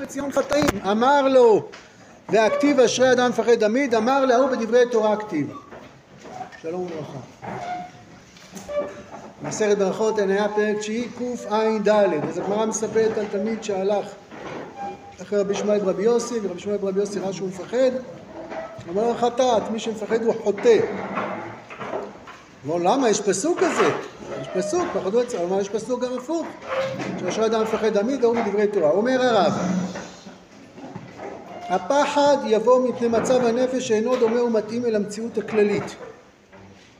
בציון חטאים. אמר לו, והכתיב אשרי אדם מפחד תמיד, אמר להוא בדברי תורה כתיב. שלום וברכה. מסכת ברכות עניה פרק תשיעי קע"ד אז הגמרא מספרת על תלמיד שהלך אחרי רבי שמעאל ברבי יוסי ורבי שמעאל ברבי יוסי ראה שהוא מפחד אמר לו חטאת מי שמפחד הוא חוטא אמרו למה יש פסוק כזה יש פסוק פחדו את זה אבל יש פסוק גם הפוך שאשר אדם מפחד תמיד ההוא מדברי תורה אומר הרב הפחד יבוא מפני מצב הנפש שאינו דומה ומתאים אל המציאות הכללית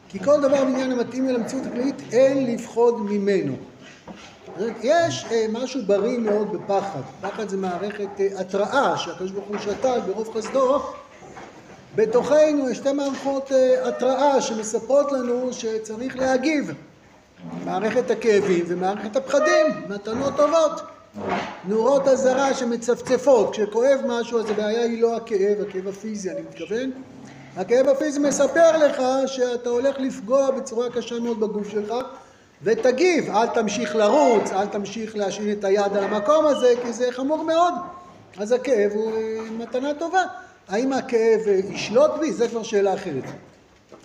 כי כל דבר בעניין המתאים אל המציאות הכללית אין לפחוד ממנו. יש אה, משהו בריא מאוד בפחד. פחד זה מערכת אה, התראה שהקדוש ברוך הוא שתל ברוב חסדו. בתוכנו יש שתי מערכות אה, התראה שמספרות לנו שצריך להגיב. מערכת הכאבים ומערכת הפחדים, מתנות טובות. נורות אזהרה שמצפצפות, כשכואב משהו אז הבעיה היא לא הכאב, הכאב הפיזי אני מתכוון, הכאב הפיזי מספר לך שאתה הולך לפגוע בצורה קשה מאוד בגוף שלך ותגיב, אל תמשיך לרוץ, אל תמשיך להשאין את היד על המקום הזה כי זה חמור מאוד. אז הכאב הוא אה, מתנה טובה. האם הכאב אה, ישלוט בי? זה כבר שאלה אחרת.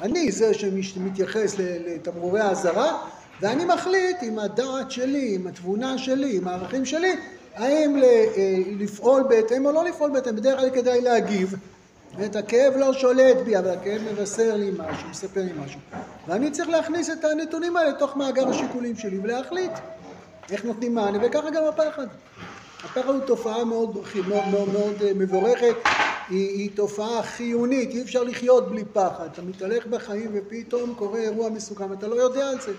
אני זה שמתייחס לתמרורי האזהרה ואני מחליט עם הדעת שלי, עם התבונה שלי, עם הערכים שלי האם אה, לפעול בהתאם או לא לפעול בהתאם, בדרך כלל כדאי להגיב זאת הכאב לא שולט בי, אבל הכאב מבשר לי משהו, מספר לי משהו. ואני צריך להכניס את הנתונים האלה לתוך מאגר השיקולים שלי ולהחליט איך נותנים מענה, וככה גם הפחד. הפחד הוא תופעה מאוד, מאוד, מאוד, מאוד אה, מבורכת, היא, היא תופעה חיונית, אי אפשר לחיות בלי פחד. אתה מתהלך בחיים ופתאום קורה אירוע מסוכן ואתה לא יודע על זה.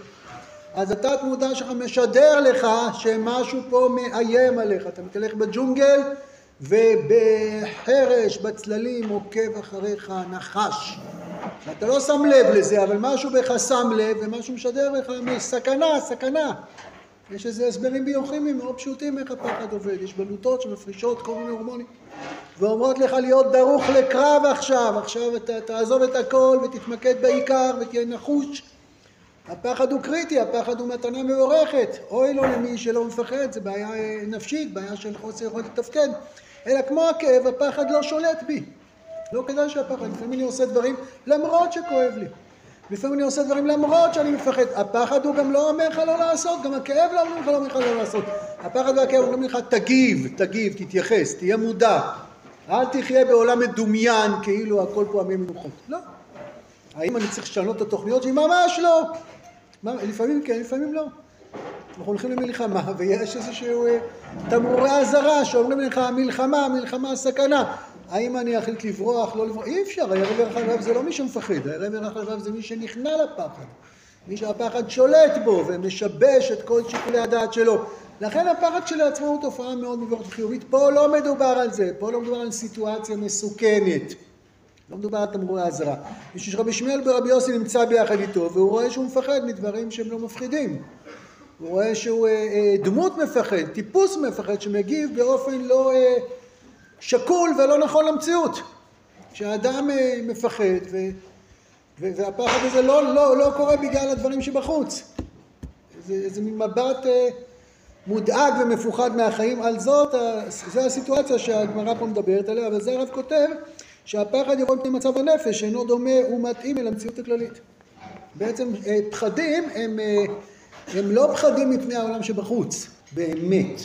אז התת מודע שלך משדר לך שמשהו פה מאיים עליך. אתה מתהלך בג'ונגל ובחרש, בצללים, עוקב אחריך נחש. אתה לא שם לב לזה, אבל משהו בך שם לב, ומשהו משדר לך סכנה, סכנה. יש איזה הסברים ביוכימיים מאוד פשוטים איך הפחד עובד. יש בלוטות שמפרישות כל מיני הורמונים, ואומרות לך להיות דרוך לקרב עכשיו, עכשיו אתה תעזוב את הכל ותתמקד בעיקר ותהיה נחוש. הפחד הוא קריטי, הפחד הוא מתנה מבורכת. אוי לו למי שלא מפחד, זה בעיה נפשית, בעיה של חוסר יכולת לתפקד. אלא כמו הכאב, הפחד לא שולט בי. לא כדאי שהפחד, לפעמים אני עושה דברים למרות שכואב לי. לפעמים אני עושה דברים למרות שאני מפחד. הפחד הוא גם לא אומר לך לא לעשות, גם הכאב לא אומר לך לא אומר לך לא לעשות. הפחד והכאב אומרים לך תגיב, תגיב, תתייחס, תהיה מודע. אל תחיה בעולם מדומיין כאילו הכל פה עמי מנוחות. לא. האם אני צריך לשנות את התוכניות שלי? ממש לא. לפעמים כן, לפעמים לא. אנחנו הולכים למלחמה ויש איזשהו אה, תמרורי אזהרה שאומרים לך מלחמה, מלחמה, סכנה. האם אני אחליט לברוח, לא לברוח? אי אפשר, הירא ירח הלבב זה לא מי שמפחד, הירא ירח הלבב זה מי שנכנע לפחד. מי שהפחד שולט בו ומשבש את כל שיקולי הדעת שלו. לכן הפחד כשלעצמו הוא תופעה מאוד מבורכת וחיובית. פה לא מדובר על זה, פה לא מדובר על סיטואציה מסוכנת. לא מדובר על תמרורי אזהרה. בשביל שרבי שמואל ברבי יוסי נמצא ביחד איתו והוא רואה שהוא מפחד מדברים שהם לא מפחידים. הוא רואה שהוא אה, אה, דמות מפחד, טיפוס מפחד שמגיב באופן לא אה, שקול ולא נכון למציאות. כשאדם מפחד ו, והפחד הזה לא, לא, לא קורה בגלל הדברים שבחוץ. זה, זה מבט מודאג ומפוחד מהחיים, על זאת, זו הסיטואציה שהגמרא פה מדברת עליה, אבל זה הרב כותב שהפחד יבוא מפני מצב הנפש שאינו דומה ומתאים אל המציאות הכללית. בעצם פחדים הם הם לא פחדים מפני העולם שבחוץ, באמת.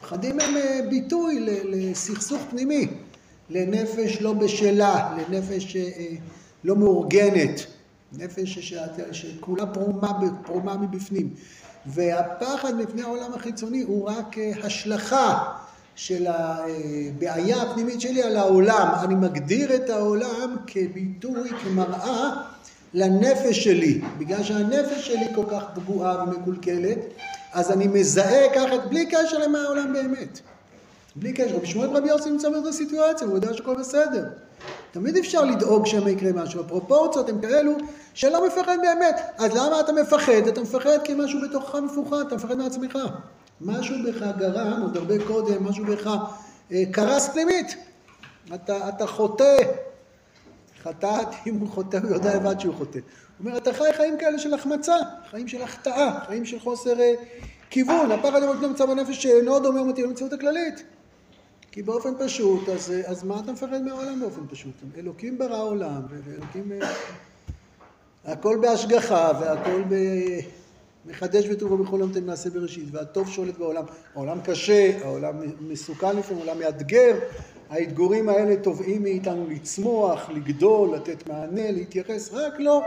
פחדים הם אה, ביטוי לסכסוך פנימי, לנפש לא בשלה, לנפש אה, לא מאורגנת, נפש שכולה פרומה, פרומה מבפנים. והפחד מפני העולם החיצוני הוא רק אה, השלכה של הבעיה הפנימית שלי על העולם. אני מגדיר את העולם כביטוי, כמראה לנפש שלי, בגלל שהנפש שלי כל כך פגועה ומקולקלת, אז אני מזהה ככה בלי קשר למה העולם באמת. בלי קשר. רבי שמואל רבי יוסי נמצא באותה סיטואציה, הוא יודע שהכל בסדר. תמיד אפשר לדאוג שם יקרה משהו. הפרופורציות הן כאלו שלא מפחד באמת. אז למה אתה מפחד? אתה מפחד כי משהו בתוכך מפוחד, אתה מפחד מעצמך. משהו בך גרם, עוד הרבה קודם, משהו בך אה, קרס פנימית. אתה, אתה חוטא חטאת, אם הוא חוטא, הוא יודע לבד שהוא חוטא. הוא אומר, אתה חי חיים כאלה של החמצה, חיים של החטאה, חיים של חוסר אה, כיוון. הפחד המותנה מצב הנפש שאינו דומה ומתאים למציאות הכללית. כי באופן פשוט, אז, אה, אז מה אתה מפחד מהעולם באופן פשוט? אלוקים ברא עולם, ואלוקים... אה, הכל בהשגחה, והכל ב... מחדש בטובו בכל יום תן מעשה בראשית, והטוב שולט בעולם. העולם קשה, העולם מסוכן לפעמים, העולם מאתגר. האתגורים האלה תובעים מאיתנו לצמוח, לגדול, לתת מענה, להתייחס, רק לא.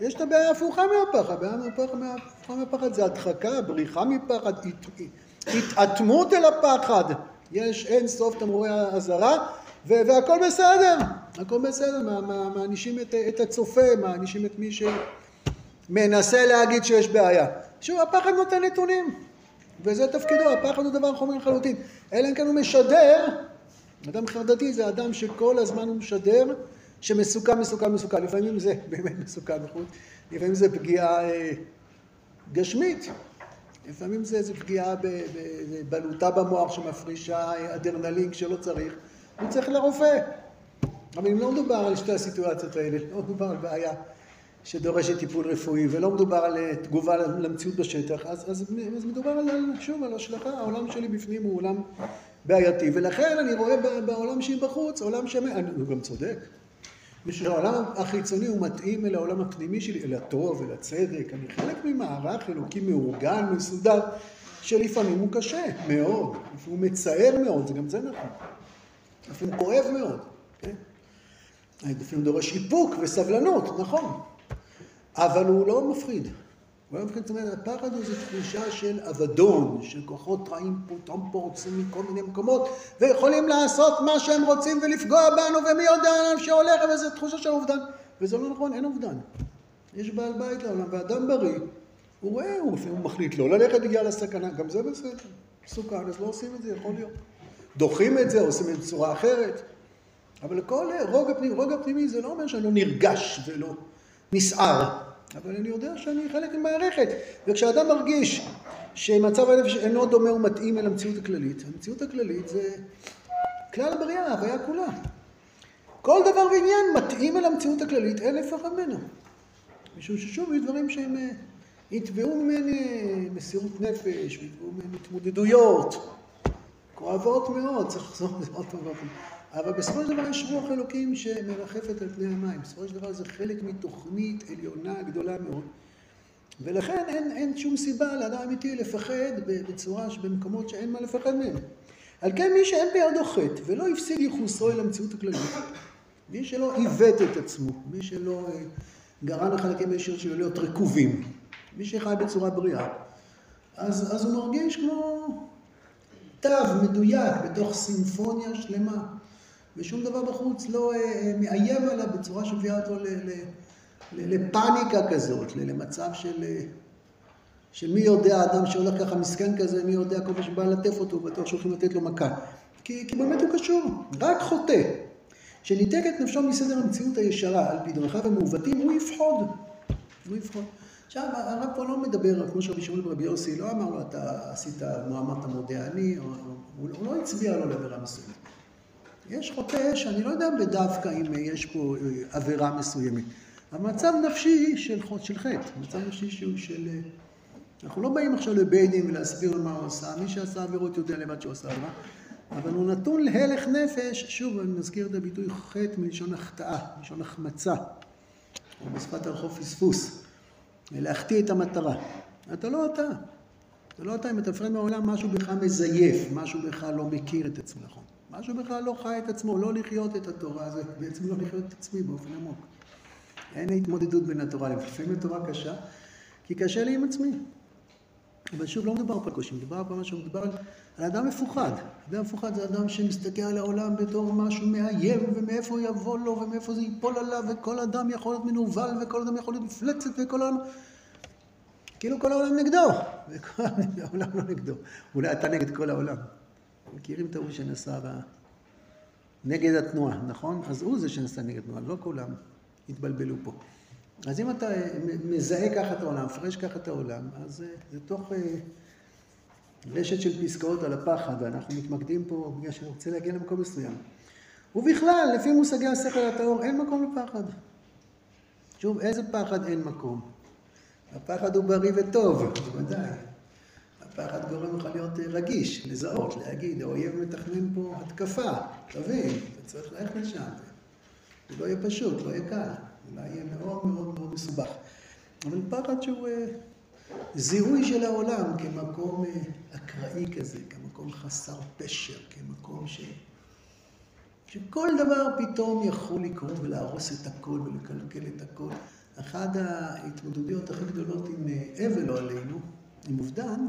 יש את הבעיה ההפוכה מהפחד, הבעיה ההפוכה מהפחד זה הדחקה, בריחה מפחד, התאטמות אל הפחד. יש אין סוף תמרורי אזהרה, והכל בסדר, הכל בסדר, מענישים את, את הצופה, מענישים את מי שמנסה להגיד שיש בעיה. שוב, הפחד נותן נתונים, וזה תפקידו, הפחד הוא דבר חומר לחלוטין. אלא אם כן הוא משדר, אדם חרדתי זה אדם שכל הזמן הוא משדר שמסוכן, מסוכן, מסוכן. לפעמים זה באמת מסוכן בחוץ, לפעמים זה פגיעה אה, גשמית. לפעמים זה איזו פגיעה בבלוטה במוח שמפרישה אדרנלין כשלא צריך, הוא צריך לרופא. אבל אם לא מדובר על שתי הסיטואציות האלה, לא מדובר על בעיה שדורשת טיפול רפואי, ולא מדובר על אה, תגובה למציאות בשטח, אז, אז, אז מדובר על, שוב, על השלכה, העולם שלי בפנים הוא עולם בעייתי, ולכן אני רואה בעולם שהיא בחוץ, עולם ש... הוא גם צודק. ושהעולם החיצוני הוא מתאים אל העולם הפנימי שלי, אל הטוב, אל הצדק. אני חלק ממערך אלוקי מאורגן, מסודר, שלפעמים הוא קשה מאוד, הוא מצער מאוד, זה גם זה נכון. לפעמים כואב מאוד, כן? לפעמים דורש איפוק וסבלנות, נכון. אבל הוא לא מפחיד. זאת אומרת, הפחד הוא זו תחושה של אבדון, של כוחות רעים פתאום פורצים מכל מיני מקומות ויכולים לעשות מה שהם רוצים ולפגוע בנו ומי יודע לאן שהולך וזו תחושה של אובדן. וזה לא נכון, אין אובדן. יש בעל בית לעולם, ואדם בריא, הוא רואה, הוא לפעמים מחליט לא ללכת בגלל הסכנה, גם זה בסדר. מסוכן, אז לא עושים את זה, יכול להיות. דוחים את זה, עושים את זה בצורה אחרת. אבל כל רוגע פנימי, רוגע פנימי זה לא אומר שאני לא נרגש ולא נסער. אבל אני יודע שאני חלק ממערכת. וכשאדם מרגיש שמצב הנפש אינו דומה ומתאים אל המציאות הכללית, המציאות הכללית זה כלל הבריאה, ההוויה כולה. כל דבר ועניין מתאים אל המציאות הכללית, אין לפחד ממנו. משום ששוב, יש דברים שהם אה, יתבעו ממני מסירות נפש, ויתבעו ממני התמודדויות כואבות מאוד, צריך לחזור לזה עוד פעם. אבל בסופו של דבר יש רוח אלוקים שמרחפת על פני המים. בסופו של דבר זה חלק מתוכנית עליונה גדולה מאוד. ולכן אין, אין שום סיבה לאדם אמיתי לפחד בצורה שבמקומות שאין מה לפחד מהם. על כן מי שאין בידו חטא ולא הפסיד ייחוסו אל המציאות הכללית, מי שלא עיוות את עצמו, מי שלא אה, גרם לחלקים מהישיר שלו להיות רקובים, מי שחי בצורה בריאה, אז, אז הוא מרגיש כמו תו מדויק בתוך סימפוניה שלמה. ושום דבר בחוץ לא אה, אה, מאיים עליו בצורה שמביאה אותו לפאניקה כזאת, למצב של, אה, של מי יודע, אדם שהולך ככה מסכן כזה, מי יודע כל מה שבא לטף אותו, בטוח שהולכים לתת לו מכה. כי, כי באמת הוא קשור, רק חוטא, שניתק את נפשו מסדר המציאות הישרה על פי דרכיו המעוותים, הוא יפחוד. הוא יפחוד. עכשיו, הרב פה לא מדבר, כמו שרבי שמעון ברבי יוסי, לא אמר לו, אתה עשית, נו אמרת מודה אני, הוא, הוא לא הצביע לו לעבירה מסוימת. יש חוטא שאני לא יודע בדווקא אם יש פה אה, עבירה מסוימת. המצב נפשי של, של חטא, מצב נפשי שהוא של... אה, אנחנו לא באים עכשיו לבית דין ולהסביר מה הוא עשה, מי שעשה עבירות יודע לבד שהוא עשה עבירה, אבל הוא נתון להלך נפש, שוב אני מזכיר את הביטוי חטא מלשון החטאה, מלשון החמצה, או בשפת הרחוב פספוס, להחטיא את המטרה. אתה לא אתה. אתה לא אתה, אם אתה מפרד מהעולם, משהו בך מזייף, משהו בך לא מכיר את עצמך. נכון. משהו בכלל לא חי את עצמו, לא לחיות את התורה, זה בעצם לא לחיות את עצמי באופן עמוק. אין התמודדות בין התורה, לפעמים התורה קשה, כי קשה לי עם עצמי. אבל שוב, לא מדובר פה על קושי, מדובר פה על משהו, מדובר על, על אדם מפוחד. אדם מפוחד זה אדם שמסתכל על העולם בתור משהו מאיים, ומאיפה יבוא לו, ומאיפה זה ייפול עליו, וכל אדם יכול להיות מנוול, וכל אדם יכול להיות מפלצת, וכל העולם... כאילו כל העולם נגדו, וכל העולם לא נגדו. אולי אתה נגד כל העולם. מכירים את ההוא שנסע ב... נגד התנועה, נכון? אז הוא זה שנסע נגד התנועה, לא כולם התבלבלו פה. אז אם אתה מזהה ככה את העולם, מפרש ככה את העולם, אז זה תוך אה, רשת של פסקאות על הפחד, ואנחנו מתמקדים פה בגלל שאני רוצה להגיע למקום מסוים. ובכלל, לפי מושגי השכל הטהור, אין מקום לפחד. שוב, איזה פחד אין מקום? הפחד הוא בריא וטוב, בוודאי. הפחד גורם לך להיות רגיש, לזהות, להגיד, האויב מתכנן פה התקפה, תבין, אתה צריך ללכת לשם. זה לא יהיה פשוט, לא יהיה קל, אולי יהיה מאוד מאוד מאוד מסובך. אבל פחד שהוא אה, זיהוי של העולם כמקום אה, אקראי כזה, כמקום חסר פשר, כמקום ש... שכל דבר פתאום יכול לקרות ולהרוס את הכל ולקלקל את הכל. אחת ההתמודדויות הכי גדולות עם אה, אבל לא עלינו, עם אובדן,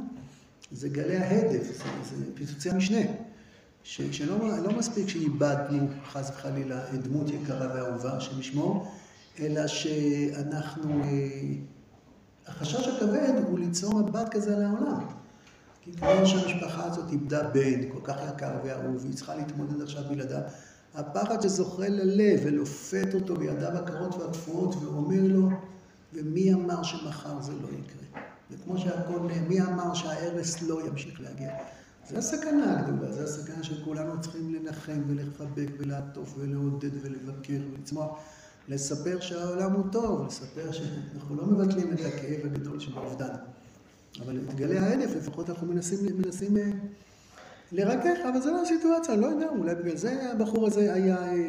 זה גלי ההדף, זה, זה פיצוצי המשנה. ש, שלא לא מספיק שאיבדנו, חס וחלילה, דמות יקרה ואהובה, השם ישמור, אלא שאנחנו, אה, החשש הכבד הוא ליצור מבט כזה על העולם. כי כמו שהמשפחה הזאת איבדה בן כל כך יקר ואהוב, והיא צריכה להתמודד עכשיו בלעדיו, הפחד שזוכה ללב ולופת אותו בידיו הקרות והקפואות ואומר לו, ומי אמר שמחר זה לא יקרה? וכמו שהכל, מי אמר שההרס לא ימשיך להגיע? זה הסכנה הגדולה, זה הסכנה שכולנו צריכים לנחם ולחבק ולעטוף ולעודד ולבקר ולצמוח. לספר שהעולם הוא טוב, לספר שאנחנו לא מבטלים את הכאב הגדול של האובדן. אבל את גלי ההדף לפחות אנחנו מנסים, מנסים אה, לרכך, אבל זה לא הסיטואציה, לא יודע, אולי בגלל זה הבחור הזה היה... אה,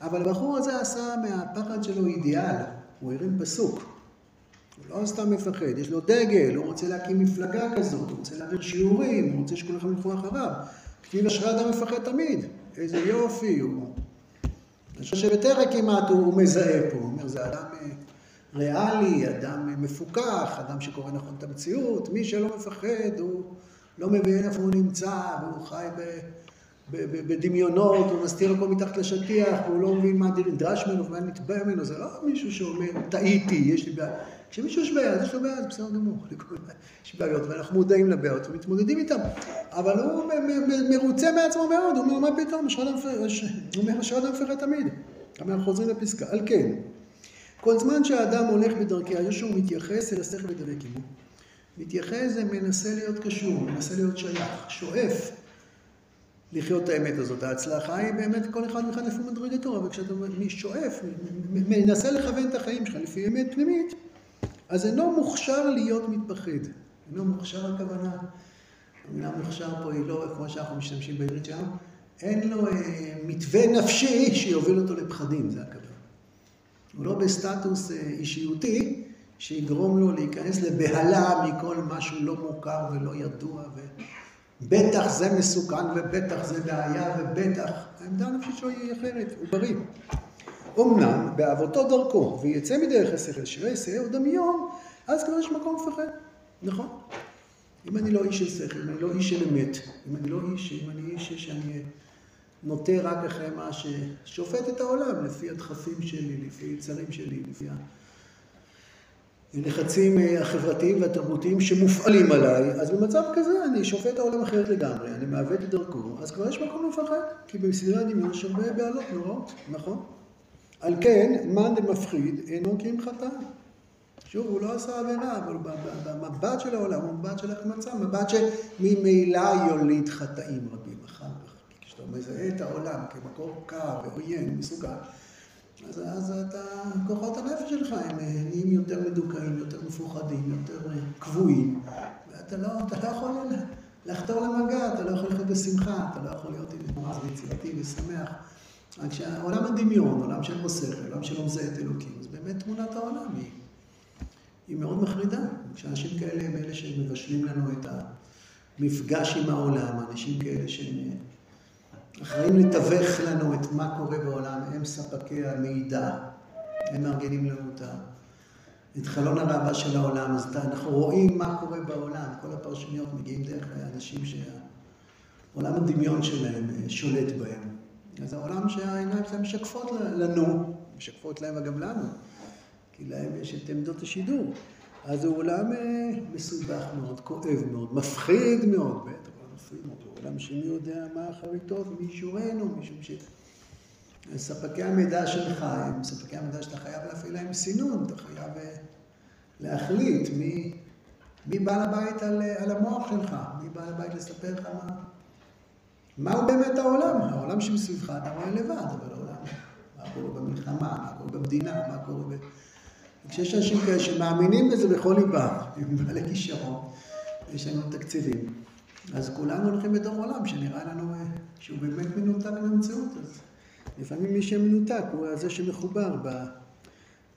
אבל הבחור הזה עשה מהפחד שלו אידיאל, הוא הרים פסוק. הוא לא סתם מפחד, יש לו דגל, הוא רוצה להקים מפלגה כזאת, הוא רוצה להעביר שיעורים, הוא רוצה שכולם ילכו אחריו. כתיב אשרי אדם מפחד תמיד, איזה יופי, הוא... אני חושב שבטרע כמעט הוא מזהה פה, הוא אומר, זה אדם אה, ריאלי, אדם אה, מפוקח, אדם שקורא נכון את המציאות, מי שלא מפחד, הוא לא מבין איפה הוא נמצא, והוא חי ב... בדמיונות, הוא מסתיר הכל מתחת לשטיח, והוא לא מבין מה נדרש ממנו ומה נתבע ממנו, זה לא מישהו שאומר, טעיתי, יש לי בעיה. כשמישהו יש בעיה, יש לו בעיה, זה בסדר גמור. יש בעיות, ואנחנו מודעים לבעיות ומתמודדים איתן. אבל הוא מרוצה מעצמו מאוד, הוא אומר, מה פתאום, אדם מפחד תמיד. אנחנו חוזרים לפסקה. על כן, כל זמן שהאדם הולך בדרכי הישור, הוא מתייחס אל השכל ודבק עמו. מתייחס זה מנסה להיות קשור, מנסה להיות שייך, שואף לחיות את האמת הזאת. ההצלחה היא באמת כל אחד ואחד לפי מדרגתו, אבל כשאתה שואף, מנסה לכוון את החיים שלך לפי אמת פנימית, אז אינו מוכשר להיות מתפחד. אינו מוכשר הכוונה, המילה מוכשר פה היא לא כמו שאנחנו משתמשים בעברית שלנו, אין לו אה, מתווה נפשי שיוביל אותו לפחדים, זה הכוונה. הוא לא בסטטוס אה, אישיותי שיגרום לו להיכנס לבהלה מכל משהו לא מוכר ולא ידוע, ובטח זה מסוכן ובטח זה בעיה ובטח, העמדה הנפשית שלו היא אחרת, הוא בריא. אמנם באבותו דרכו, ויצא מדרך השכל יעשה או דמיון, אז כבר יש מקום לפחד, נכון? אם אני לא איש של שכל, אם אני לא איש של אמת, אם אני לא איש, אם אני איש שאני נוטה רק אחרי מה ששופט את העולם, לפי הדחפים שלי, לפי יצרים שלי, לפי הלחצים אה, החברתיים והתרבותיים שמופעלים עליי, אז במצב כזה אני שופט העולם אחרת לגמרי, אני מעוות את דרכו, אז כבר יש מקום לפחד, כי בסדרי הדמיון יש הרבה בעלות נוראות, נכון? על כן, מאן דמפחיד אינו כי אם חטא. שוב, הוא לא עשה עבירה, אבל במבט של העולם הוא מבט של החמצה, מבט שממילא יוליד חטאים רבים אחר כך. כשאתה מזהה את העולם כמקור קר ועוין, מסוכן, אז, אז אתה, כוחות הנפש שלך הם נהיים יותר מדוכאים, יותר מפוחדים, יותר קבועים, ואתה לא, אתה לא יכול לחתור למגע, אתה לא יכול לחיות בשמחה, אתה לא יכול להיות עם יצירתי ושמח. רק שהעולם הדמיון, עולם של מוסר, עולם שלא מזהה את אלוקים, אז באמת תמונת העולם היא, היא מאוד מחרידה. כשאנשים כאלה הם אלה שמבשלים לנו את המפגש עם העולם, אנשים כאלה שהם אחראים לתווך לנו את מה קורה בעולם, הם ספקי המידע, הם מארגנים לנו את, את חלון הראווה של העולם, אז אנחנו רואים מה קורה בעולם, כל הפרשניות מגיעים דרך האנשים שעולם הדמיון שלהם שולט בהם. אז העולם שהעיניים שלהם משקפות לנו, משקפות להם וגם לנו, כי להם יש את עמדות השידור. אז הוא עולם אה, מסובך מאוד, כואב מאוד, מפחיד מאוד, בטח, אבל מפחיד מאוד. הוא עולם שמי יודע מה אחריתו ומי ישורנו, משום שספקי המידע שלך הם ספקי המידע שאתה חייב להפעיל להם סינון, אתה חייב אה, להחליט מי, מי בעל הבית על, אה, על המוח שלך, מי בעל הבית לספר לך מה... מהו באמת העולם? העולם שמסביבך אתה רואה לבד, אבל העולם, מה קורה במלחמה, מה קורה במדינה, מה קורה כשיש אנשים כאלה שמאמינים בזה בכל ליבם, עם בעלי כישרון, יש לנו תקציבים, אז כולנו הולכים בתוך עולם שנראה לנו אה, שהוא באמת מנותק מהמציאות. אז לפעמים מי שמנותק הוא זה שמחובר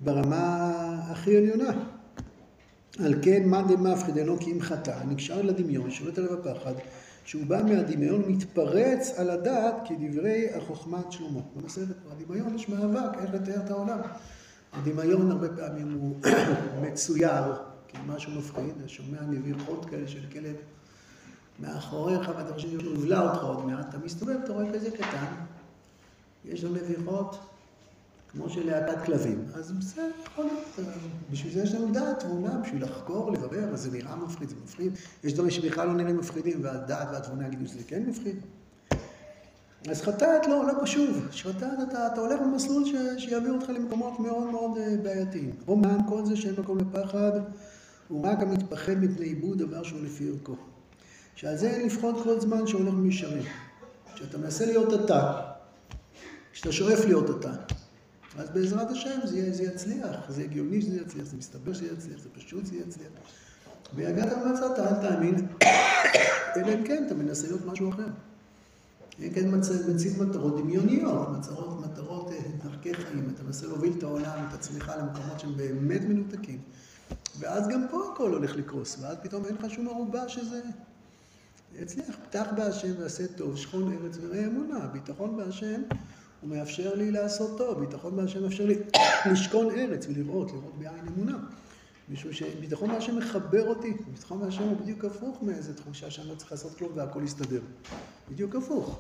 ברמה הכי עליונה. על כן, מה דמפחיד אינו כי אם חטא, נקשר לדמיון, שולט עליו הפחד, שהוא בא מהדמיון, מתפרץ על הדעת כדברי החוכמת שלמה. במסכת הדמיון יש מאבק, איך לתאר את העולם. הדמיון הרבה פעמים הוא מצויר כמשהו מפחיד, אתה שומע נביחות כאלה של כלב מאחוריך, ואתה חושב שהוא יבלע אותך עוד מעט, אתה מסתובב, אתה רואה כזה קטן, יש לו נביחות כמו של להקת כלבים. אז בסדר, יכול להיות, בשביל זה יש לנו דעת תבונה, בשביל לחקור, לברר, אז זה נראה מפחיד, זה מפחיד. יש דברים שבכלל לא נראים מפחידים, והדעת והתבונה יגידו שזה כן מפחיד. אז חטאת לא, לא חשוב. חטאת אתה, אתה הולך במסלול ש, שיעביר אותך למקומות מאוד מאוד אה, בעייתיים. אומנם כל זה שאין מקום לפחד, הוא רק המתפחד מפני עיבוד דבר שהוא לפי ערכו. שעל זה אין לבחון כל זמן שהולך במישרים. כשאתה מנסה להיות אתה, כשאתה שואף להיות אתה, אז בעזרת השם זה, זה יצליח, זה הגיוני שזה יצליח, זה מסתבר שזה יצליח, זה פשוט שזה יצליח. ויגעת ומצאת, אל תאמין, אלא אם כן אתה מנסה להיות משהו אחר. אם כן מציב מטרות דמיוניות, מטרות, מטרות אה, דרכי חיים, אתה מנסה להוביל את העולם, את עצמך למקומות שהם באמת מנותקים. ואז גם פה הכל הולך לקרוס, ואז פתאום אין לך שום ערובה שזה יצליח. פתח בהשם ועשה טוב, שכון ארץ וראה אמונה. ביטחון בהשם הוא מאפשר לי לעשות טוב, ביטחון בהשם מאפשר לי לשכון ארץ ולראות, לראות בעין אמונה. משום שביטחון בהשם מחבר אותי, ביטחון בהשם הוא בדיוק הפוך מאיזה תחושה שאני לא צריך לעשות כלום והכל יסתדר. בדיוק הפוך.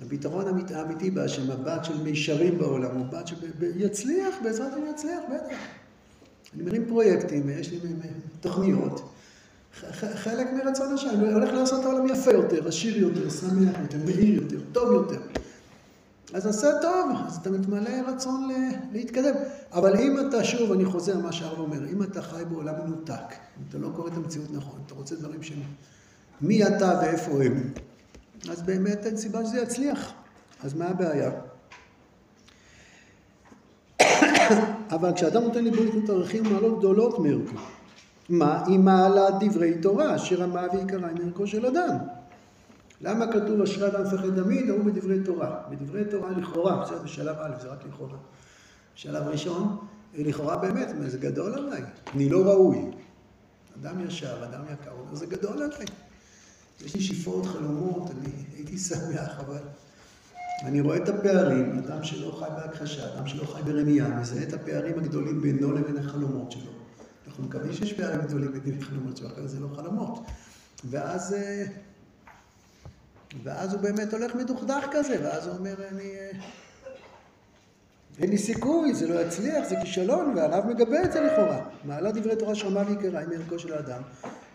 הביטחון האמיתי בהשם, הבת של מישרים בעולם, הוא בת שיצליח, בעזרת השם יצליח, בטח. אני מרים פרויקטים, יש לי תוכניות. חלק מרצון השם, אני הולך לעשות העולם יפה יותר, עשיר יותר, שמח יותר, מהיר יותר, טוב יותר. אז עשה טוב, אז אתה מתמלא רצון להתקדם. אבל אם אתה, שוב, אני חוזר מה שהרב אומר, אם אתה חי בעולם מנותק, אם אתה לא קורא את המציאות נכון, אתה רוצה דברים שהם מי אתה ואיפה הם, אז באמת אין סיבה שזה יצליח. אז מה הבעיה? אבל כשאדם נותן לקנות ערכים ומעלות גדולות מערכו, מה? היא מעלת דברי תורה, אשר רמה ועיקרה עם ערכו של אדם. למה כתוב אשרי אדם מפחד תמיד? ההוא בדברי תורה. בדברי תורה לכאורה, בסדר, בשלב א', זה רק לכאורה. בשלב ראשון, לכאורה באמת, זה גדול עליי, אני לא ראוי. אדם ישר, אדם יקר, אומר, זה גדול עליי. יש לי שאיפות, חלומות, אני הייתי שמח, אבל אני רואה את הפערים, אדם שלא חי בהכחשה, אדם שלא חי ברמייה, מזהה את הפערים הגדולים בינו לבין החלומות שלו. אנחנו מקווים שיש פערים גדולים בין החלומות שלו, אחרת זה לא חלומות. ואז... ואז הוא באמת הולך מדוכדך כזה, ואז הוא אומר, אני... אה, אין לי סיכוי, זה לא יצליח, זה כישלון, והרב מגבה את זה לכאורה. מעלה דברי תורה שרמה ויקרה עם ערכו של האדם.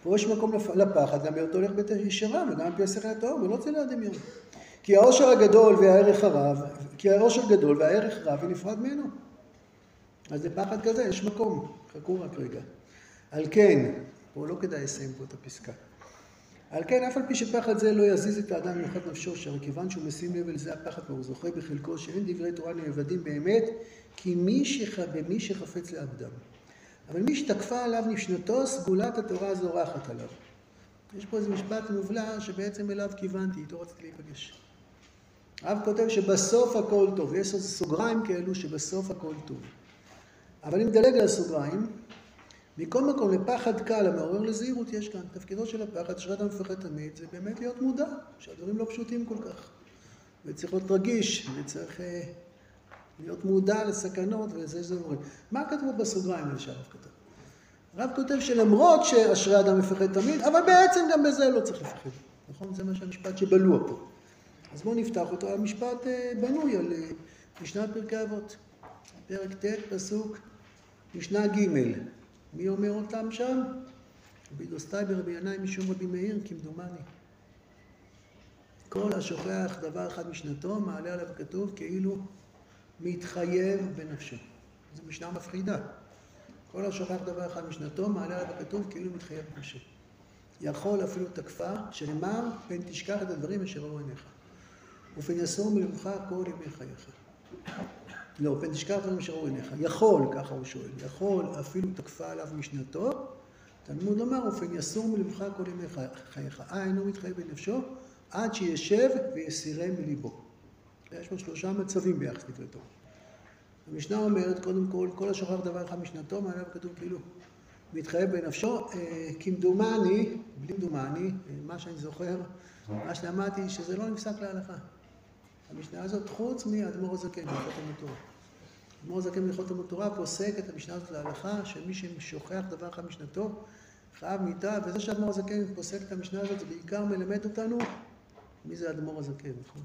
פה יש מקום לפחד, גם בהיותו הולך בית ישרה, וגם פי השכל הטהור, ולא צלע הדמיון. כי העושר הגדול והערך הרב, כי העושר גדול והערך רב היא נפרד ממנו. אז לפחד כזה יש מקום, חכו רק רגע. על כן, פה לא כדאי לסיים פה את הפסקה. על כן, אף על פי שפחד זה לא יזיז את האדם מנוחת נפשו, שהרי כיוון שהוא משים לב אל זה הפחד והוא זוכה בחלקו, שאין דברי תורה נאבדים באמת, כי מי שח... במי שחפץ לעבדם. אבל מי שתקפה עליו נשנתו, סגולת התורה זורחת עליו. יש פה איזה משפט מובלע שבעצם אליו כיוונתי, איתו רציתי להיפגש. הרב כותב שבסוף הכל טוב, יש סוגריים כאלו שבסוף הכל טוב. אבל אם נדלג על הסוגריים, מכל מקום, לפחד קל המעורר לזהירות יש כאן. תפקידו של הפחד, שאדם מפחד תמיד, זה באמת להיות מודע, שהדברים לא פשוטים כל כך. וצריך להיות רגיש, וצריך אה, להיות מודע לסכנות ולזה שזה דברים. מה כתוב בסוגריים האלה שהרב כתב? הרב כותב שלמרות שאשרי אדם מפחד תמיד, אבל בעצם גם בזה לא צריך לפחד. נכון? זה מה שהמשפט שבלוע פה. אז בואו נפתח אותו. המשפט אה, בנוי על אה, משנת פרקי אבות. פרק ט', פסוק, משנה ג' מי אומר אותם שם? רבי דוסטאי ברבי ינאי משום רבי מאיר, כמדומני. כל השוכח דבר אחד משנתו, מעלה עליו כתוב כאילו מתחייב בנפשו. זו משנה מפחידה. כל השוכח דבר אחד משנתו, מעלה עליו הכתוב כאילו מתחייב בנפשו. יכול אפילו תקפה, שנאמר, פן תשכח את הדברים אשר ראו עיניך. ופן יסור מלבך כל ימי חייך. לא, פן תשכח דברים אשר עיניך. יכול, ככה הוא שואל, יכול, אפילו תקפה עליו משנתו, תלמוד לומר, ופן יסור מלבך כל ימי חייך. אה, אינו מתחייב בנפשו, עד שישב ויסירם מליבו. יש פה שלושה מצבים ביחס לדברי. המשנה אומרת, קודם כל, כל השוכח דבר אחד משנתו, מעליו כתוב כאילו, מתחייב בנפשו, אה, כמדומני, בלי דומני, אה, מה שאני זוכר, מה שלמדתי, שזה לא נפסק להלכה. המשנה הזאת, חוץ מאדמו"ר הזקן, בהלכות המותורה. אדמו"ר הזקן בהלכות המותורה פוסק את המשנה הזאת להלכה, שמי ששוכח דבר אחד משנתו, חייב מיתה, וזה שאדמו"ר הזקן פוסק את המשנה הזאת, זה בעיקר מלמד אותנו מי זה אדמו"ר הזקן, נכון?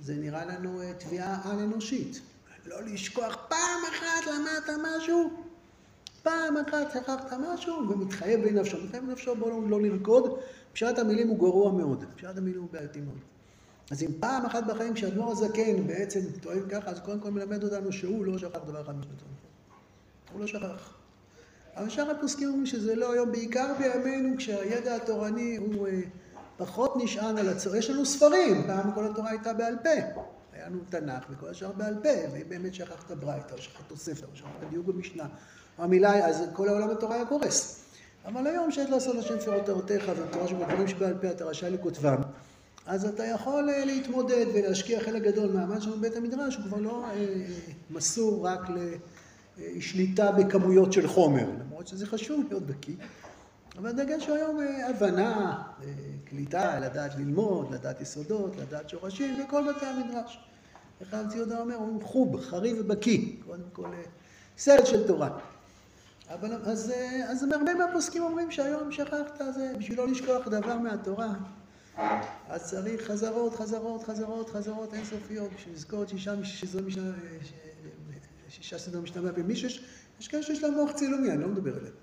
זה נראה לנו אה, תביעה על-אנושית. לא לשכוח פעם אחת למדת משהו, פעם אחת שכחת משהו, ומתחייב בנפשו. מתחייב בנפשו, בואו לא לרקוד. פשט המילים הוא גרוע מאוד. פשט המילים הוא בעייתי מאוד. אז אם פעם אחת בחיים כשאדמו"ר הזקן בעצם טוען ככה, אז קודם כל מלמד אותנו שהוא לא שכח דבר אחד משנתו. הוא לא שכח. אבל שאר הפוסקים אומרים שזה לא היום, בעיקר בימינו כשהידע התורני הוא אה, פחות נשען על הצורה. יש לנו ספרים, פעם כל התורה הייתה בעל פה. היה לנו תנ"ך וכל השאר בעל פה, ואם באמת שכחת ברייתא, או שכחת ספר, או שכחת דיוק במשנה, או המילה, אז כל העולם התורה היה קורס. אבל היום שיש לעשות השם פירות תורתך, ותורה שבדברים שבעל פה אתה רשאי לכותבם. אז אתה יכול אה, להתמודד ולהשקיע חלק גדול מהאמן שלנו בבית המדרש, הוא כבר לא אה, מסור רק לשליטה בכמויות של חומר, למרות שזה חשוב להיות בקיא. אבל הדגש הוא היום אה, הבנה, קליטה, לדעת ללמוד, לדעת יסודות, לדעת שורשים, וכל בתי המדרש. איך הרב ציודה אומר, הוא חוב, חריב ובקיא, קודם כל סרט של תורה. אבל אז, אז הרבה מהפוסקים אומרים שהיום שכחת, זה בשביל לא לשכוח דבר מהתורה. אז צריך חזרות, חזרות, חזרות, חזרות אינסופיות בשביל לזכור את שישה, שזו משנה, שישה סדר ומי שיש, יש כאלה שיש להם מוח צילומי, אני לא מדבר עליהם.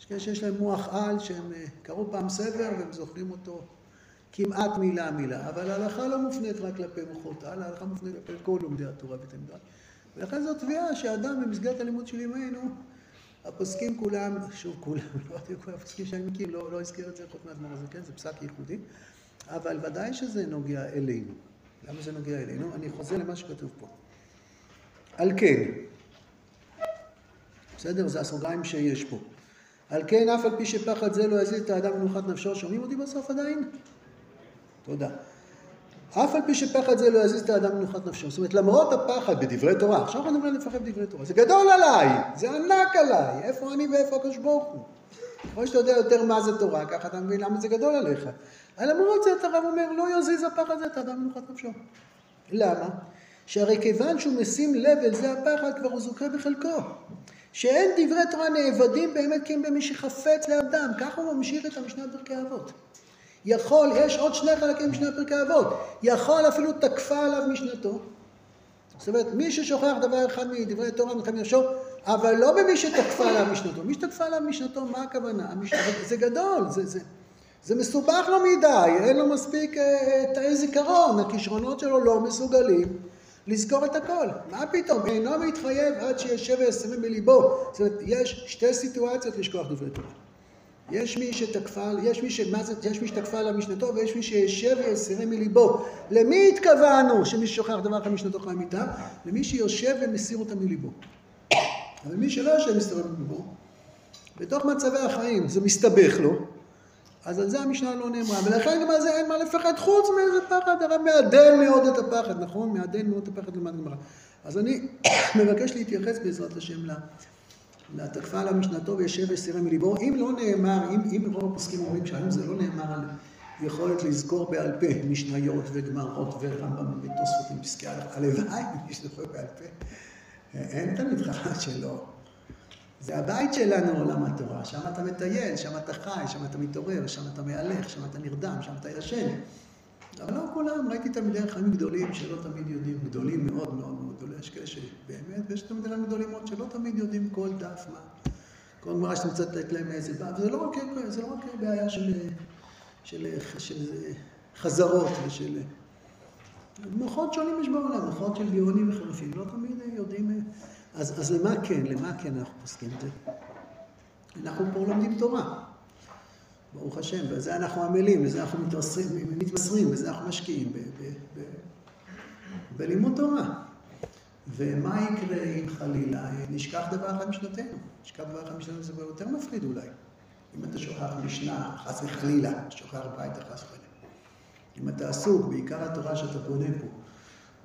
יש כאלה שיש להם מוח על, שהם אה, קראו פעם ספר והם זוכרים אותו כמעט מילה מילה, אבל ההלכה לא מופנית רק כלפי מוחות על, ההלכה מופנית כלפי כל לומדי התורה ואת. ולכן זו תביעה שאדם במסגרת הלימוד של ימינו, הפוסקים כולם, שוב כולם, לא יודעת כל הפוסקים שאני מכיר, לא, לא הזכיר את זה חוץ מהזמן הזה, כן, זה פסק ייחודי. אבל ודאי שזה נוגע אלינו. למה זה נוגע אלינו? אני חוזר למה שכתוב פה. על כן, בסדר? זה הסוגריים שיש פה. על כן, אף על פי שפחד זה לא יזיז את האדם מנוחת נפשו, שומעים אותי בסוף עדיין? תודה. אף על פי שפחד זה לא יזיז את האדם מנוחת נפשו. זאת אומרת, למרות הפחד בדברי תורה, עכשיו אנחנו מדברים לפחד בדברי תורה, זה גדול עליי, זה ענק עליי, איפה אני ואיפה הקדוש ברוך הוא. ככל שאתה יודע יותר מה זה תורה, ככה אתה מבין למה זה גדול עליך. למרות זה, הרב אומר, לא יזיז הפחד הזה את האדם מנוחת נפשו. למה? שהרי כיוון שהוא משים לב אל זה הפחד, כבר הוא זוכה בחלקו. שאין דברי תורה נאבדים באמת כי הם במי שחפץ לאדם. ככה הוא ממשיך את המשנה בפרקי אבות. יכול, יש עוד שני חלקים במשנה בפרקי אבות. יכול אפילו תקפה עליו משנתו. זאת אומרת, מי ששוכח דבר אחד מדברי תורה מלחמת נפשו, אבל לא במי שתקפה עליו משנתו. מי שתקפה עליו משנתו, מה הכוונה? זה גדול, זה, זה, זה מסובך לו מדי, אין לו מספיק אה, תאי זיכרון, הכישרונות שלו לא מסוגלים לזכור את הכל. מה פתאום? אינו מתחייב עד שישב ויסמים בליבו. זאת אומרת, יש שתי סיטואציות לשכוח דברי תורה. יש מי שתקפה, יש מי, ש, זה, יש מי שתקפה על המשנתו ויש מי שישב ויסירים מליבו. למי התכוונו שמי ששוכח דבר אחד משנתו חי מיתה? למי שיושב ומסיר אותה מליבו. אבל מי שלא יושב אותה מליבו, בתוך מצבי החיים זה מסתבך לו, אז על זה המשנה לא נאמרה, ולכן גם על זה אין מה לפחד חוץ מאיזה פחד, הרב מעדן מאוד את הפחד, נכון? מעדן מאוד את הפחד למען גמרא. אז אני מבקש להתייחס בעזרת השם לתקפה על המשנתו וישב וסירה מליבו. אם לא נאמר, אם, אם רוב הפוסקים אומרים שהיום זה לא נאמר על יכולת לזכור בעל פה משניות וגמרות ורמב"ם ותוספות עם פסקי הלוואי, מי שזוכר בעל פה. אין תלמיד חכם שלא. זה הבית שלנו, עולם התורה. שם אתה מטייל, שם אתה חי, שם אתה מתעורר, שם אתה מהלך, שם אתה נרדם, שם אתה ישן. אבל לא כולם, ראיתי תלמידי חיים גדולים שלא תמיד יודעים, גדולים מאוד מאוד מאוד גדולים, יש כאלה שבאמת, ויש תלמידי חיים גדולים מאוד שלא תמיד יודעים כל דף מה. כל גמרא שאתה מצטט לתת להם איזה בעיה, וזה לא רק, זה לא רק בעיה של, של, של, של חזרות ושל... מוחות שונים יש בעולם, מוחות של גאונים וחריפים, לא תמיד יודעים... אז, אז למה כן, למה כן אנחנו פוסקים את זה? אנחנו פה לומדים תורה, ברוך השם, בזה אנחנו עמלים, בזה אנחנו מתמסרים, מתמסרים בזה אנחנו משקיעים ב, ב, ב, בלימוד תורה. ומה יקרה אם חלילה נשכח דבר אחד משנתנו? נשכח דבר אחד משנתנו זה יותר מפחיד אולי. אם אתה שוכח משנה, חס וחלילה, שוכח בית חס וחלילה. אם אתה עסוק, בעיקר התורה שאתה בונה פה,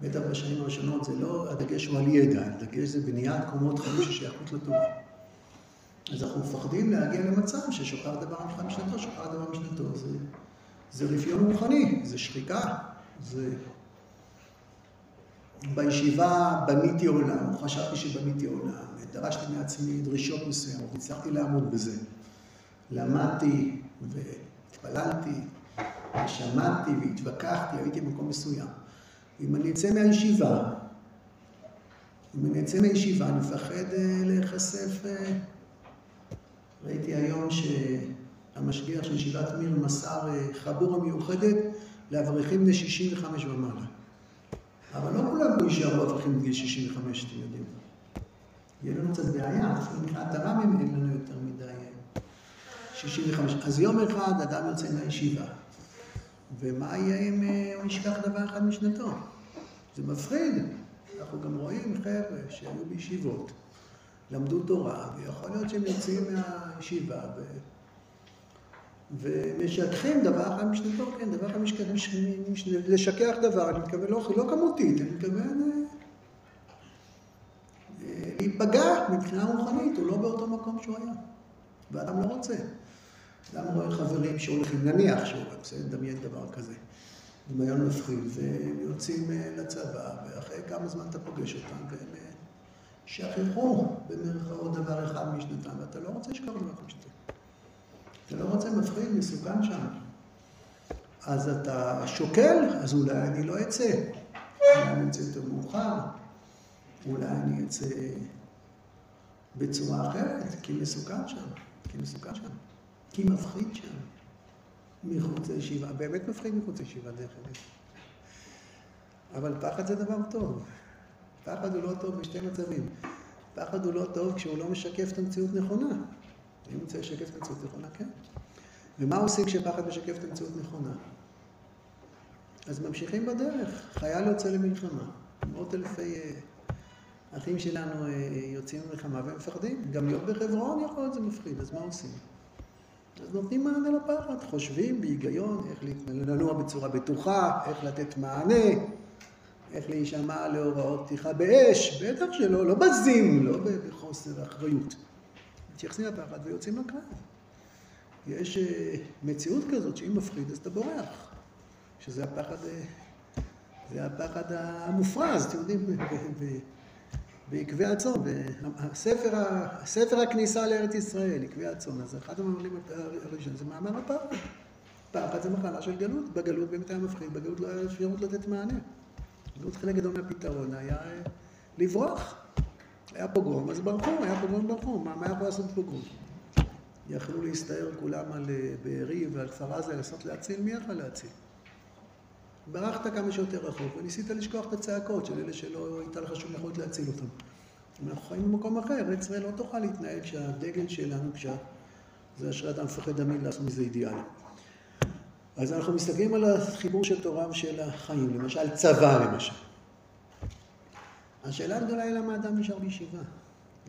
בטח בשנים הראשונות, זה לא, הדגש הוא על ידע, הדגש זה בניית קומות חיים של שייכות לתורה. אז אנחנו מפחדים להגיע למצב ששוכח דבר משנתו, שוכח דבר משנתו. זה, זה רפיון רוחני, זה שחיקה, זה... בישיבה בניתי עולם, חשבתי שבניתי עולם, דרשתי מעצמי דרישות מסוימות, הצלחתי לעמוד בזה. למדתי והתפללתי, ושמעתי והתווכחתי, הייתי במקום מסוים. אם אני אצא מהישיבה, אם אני אצא מהישיבה, אני מפחד אה, להיחשף... אה, ראיתי היום שהמשגיח של ישיבת מיר מסר אה, חבורה מיוחדת לאברכים בני 65 ומעלה. אבל לא כולם פה יישארו אברכים בגיל 65, אתם יודעים. יהיה לנו קצת בעיה, אפילו מבחינת הר"מים אין לנו יותר מדי 65. אז יום אחד אדם יוצא מהישיבה, ומה יהיה אם הוא ישכח דבר אחד משנתו? זה מפחיד. אנחנו גם רואים חבר'ה שהיו בישיבות, למדו תורה, ויכול להיות שהם יוצאים מהישיבה ו... ומשכחים דבר אחד משנתו, כן, דבר אחד משכח, מש... מש... לשכח דבר, אני מתכוון לא, לא כמותית, אני מתכוון אה, אה, להיפגע מבחינה רוחנית, הוא לא באותו מקום שהוא היה, ואדם לא רוצה. אדם רואה חברים שהולכים, נניח שהוא רוצה לדמיין דבר כזה. דמיון מפחיד, והם יוצאים אה, לצבא, ואחרי כמה זמן אתה פוגש אותם, והם אה, שכחו במרכאות דבר אחד משנתם, ואתה לא רוצה דבר אחד משנתם. אתה לא רוצה מפחיד, מסוכן שם. אז אתה שוקל, אז אולי אני לא אצא. אולי אני אצא יותר מאוחר, אולי אני אצא בצורה אחרת, כי מסוכן שם, כי מסוכן שם, כי מפחיד שם. מחוץ לישיבה, באמת מפחיד מחוץ לישיבה דרך אגב. אבל פחד זה דבר טוב. פחד הוא לא טוב בשתי מצבים. פחד הוא לא טוב כשהוא לא משקף את המציאות נכונה. אם רוצה לשקף את המציאות נכונה, כן. ומה עושים כשפחד משקף את המציאות נכונה? אז ממשיכים בדרך. חייל יוצא למלחמה. מאות אלפי אה, אחים שלנו אה, יוצאים למלחמה והם מפחדים. גם להיות בחברון יכול להיות זה מפחיד, אז מה עושים? אז נותנים מענה לפחד, חושבים בהיגיון איך לנוע בצורה בטוחה, איך לתת מענה, איך להישמע להוראות פתיחה באש, בטח שלא, לא בזים, לא בחוסר אחריות. מתייחסים לפחד ויוצאים לקרב. יש אה, מציאות כזאת שאם מפחיד אז אתה בורח, שזה הפחד, אה, זה הפחד המופרז, אתם יודעים, בעקבי הצאן, הספר, ספר הכניסה לארץ ישראל, עקבי הצאן, אז אחד המאמרים הראשונים זה מאמר הפחד. פחד זה מחלה של גלות, בגלות באמת היה מפחיד, בגלות לא היה אפשרות לתת מענה. בגלות חלק גדול מהפתרון היה אה, לברוח. היה פוגרום, אז ברחו, היה פוגרום, ברחו, מה, מה יכול לעשות פוגרום? יכלו להסתער כולם על אה, בארי ועל כפר עזה, לנסות להציל, מי יכול להציל? ברחת כמה שיותר רחוק, וניסית לשכוח את הצעקות של אלה שלא הייתה לך שום יכולת להציל אותם. אנחנו חיים במקום אחר, ישראל לא תוכל להתנהל כשהדגל שלנו, כשה... זה אשרת המפחד תמיד לעשות מזה אידיאל. אז אנחנו מסתכלים על החיבור של תורה ושל החיים, למשל צבא למשל. השאלה הגדולה היא למה אדם נשאר בישיבה.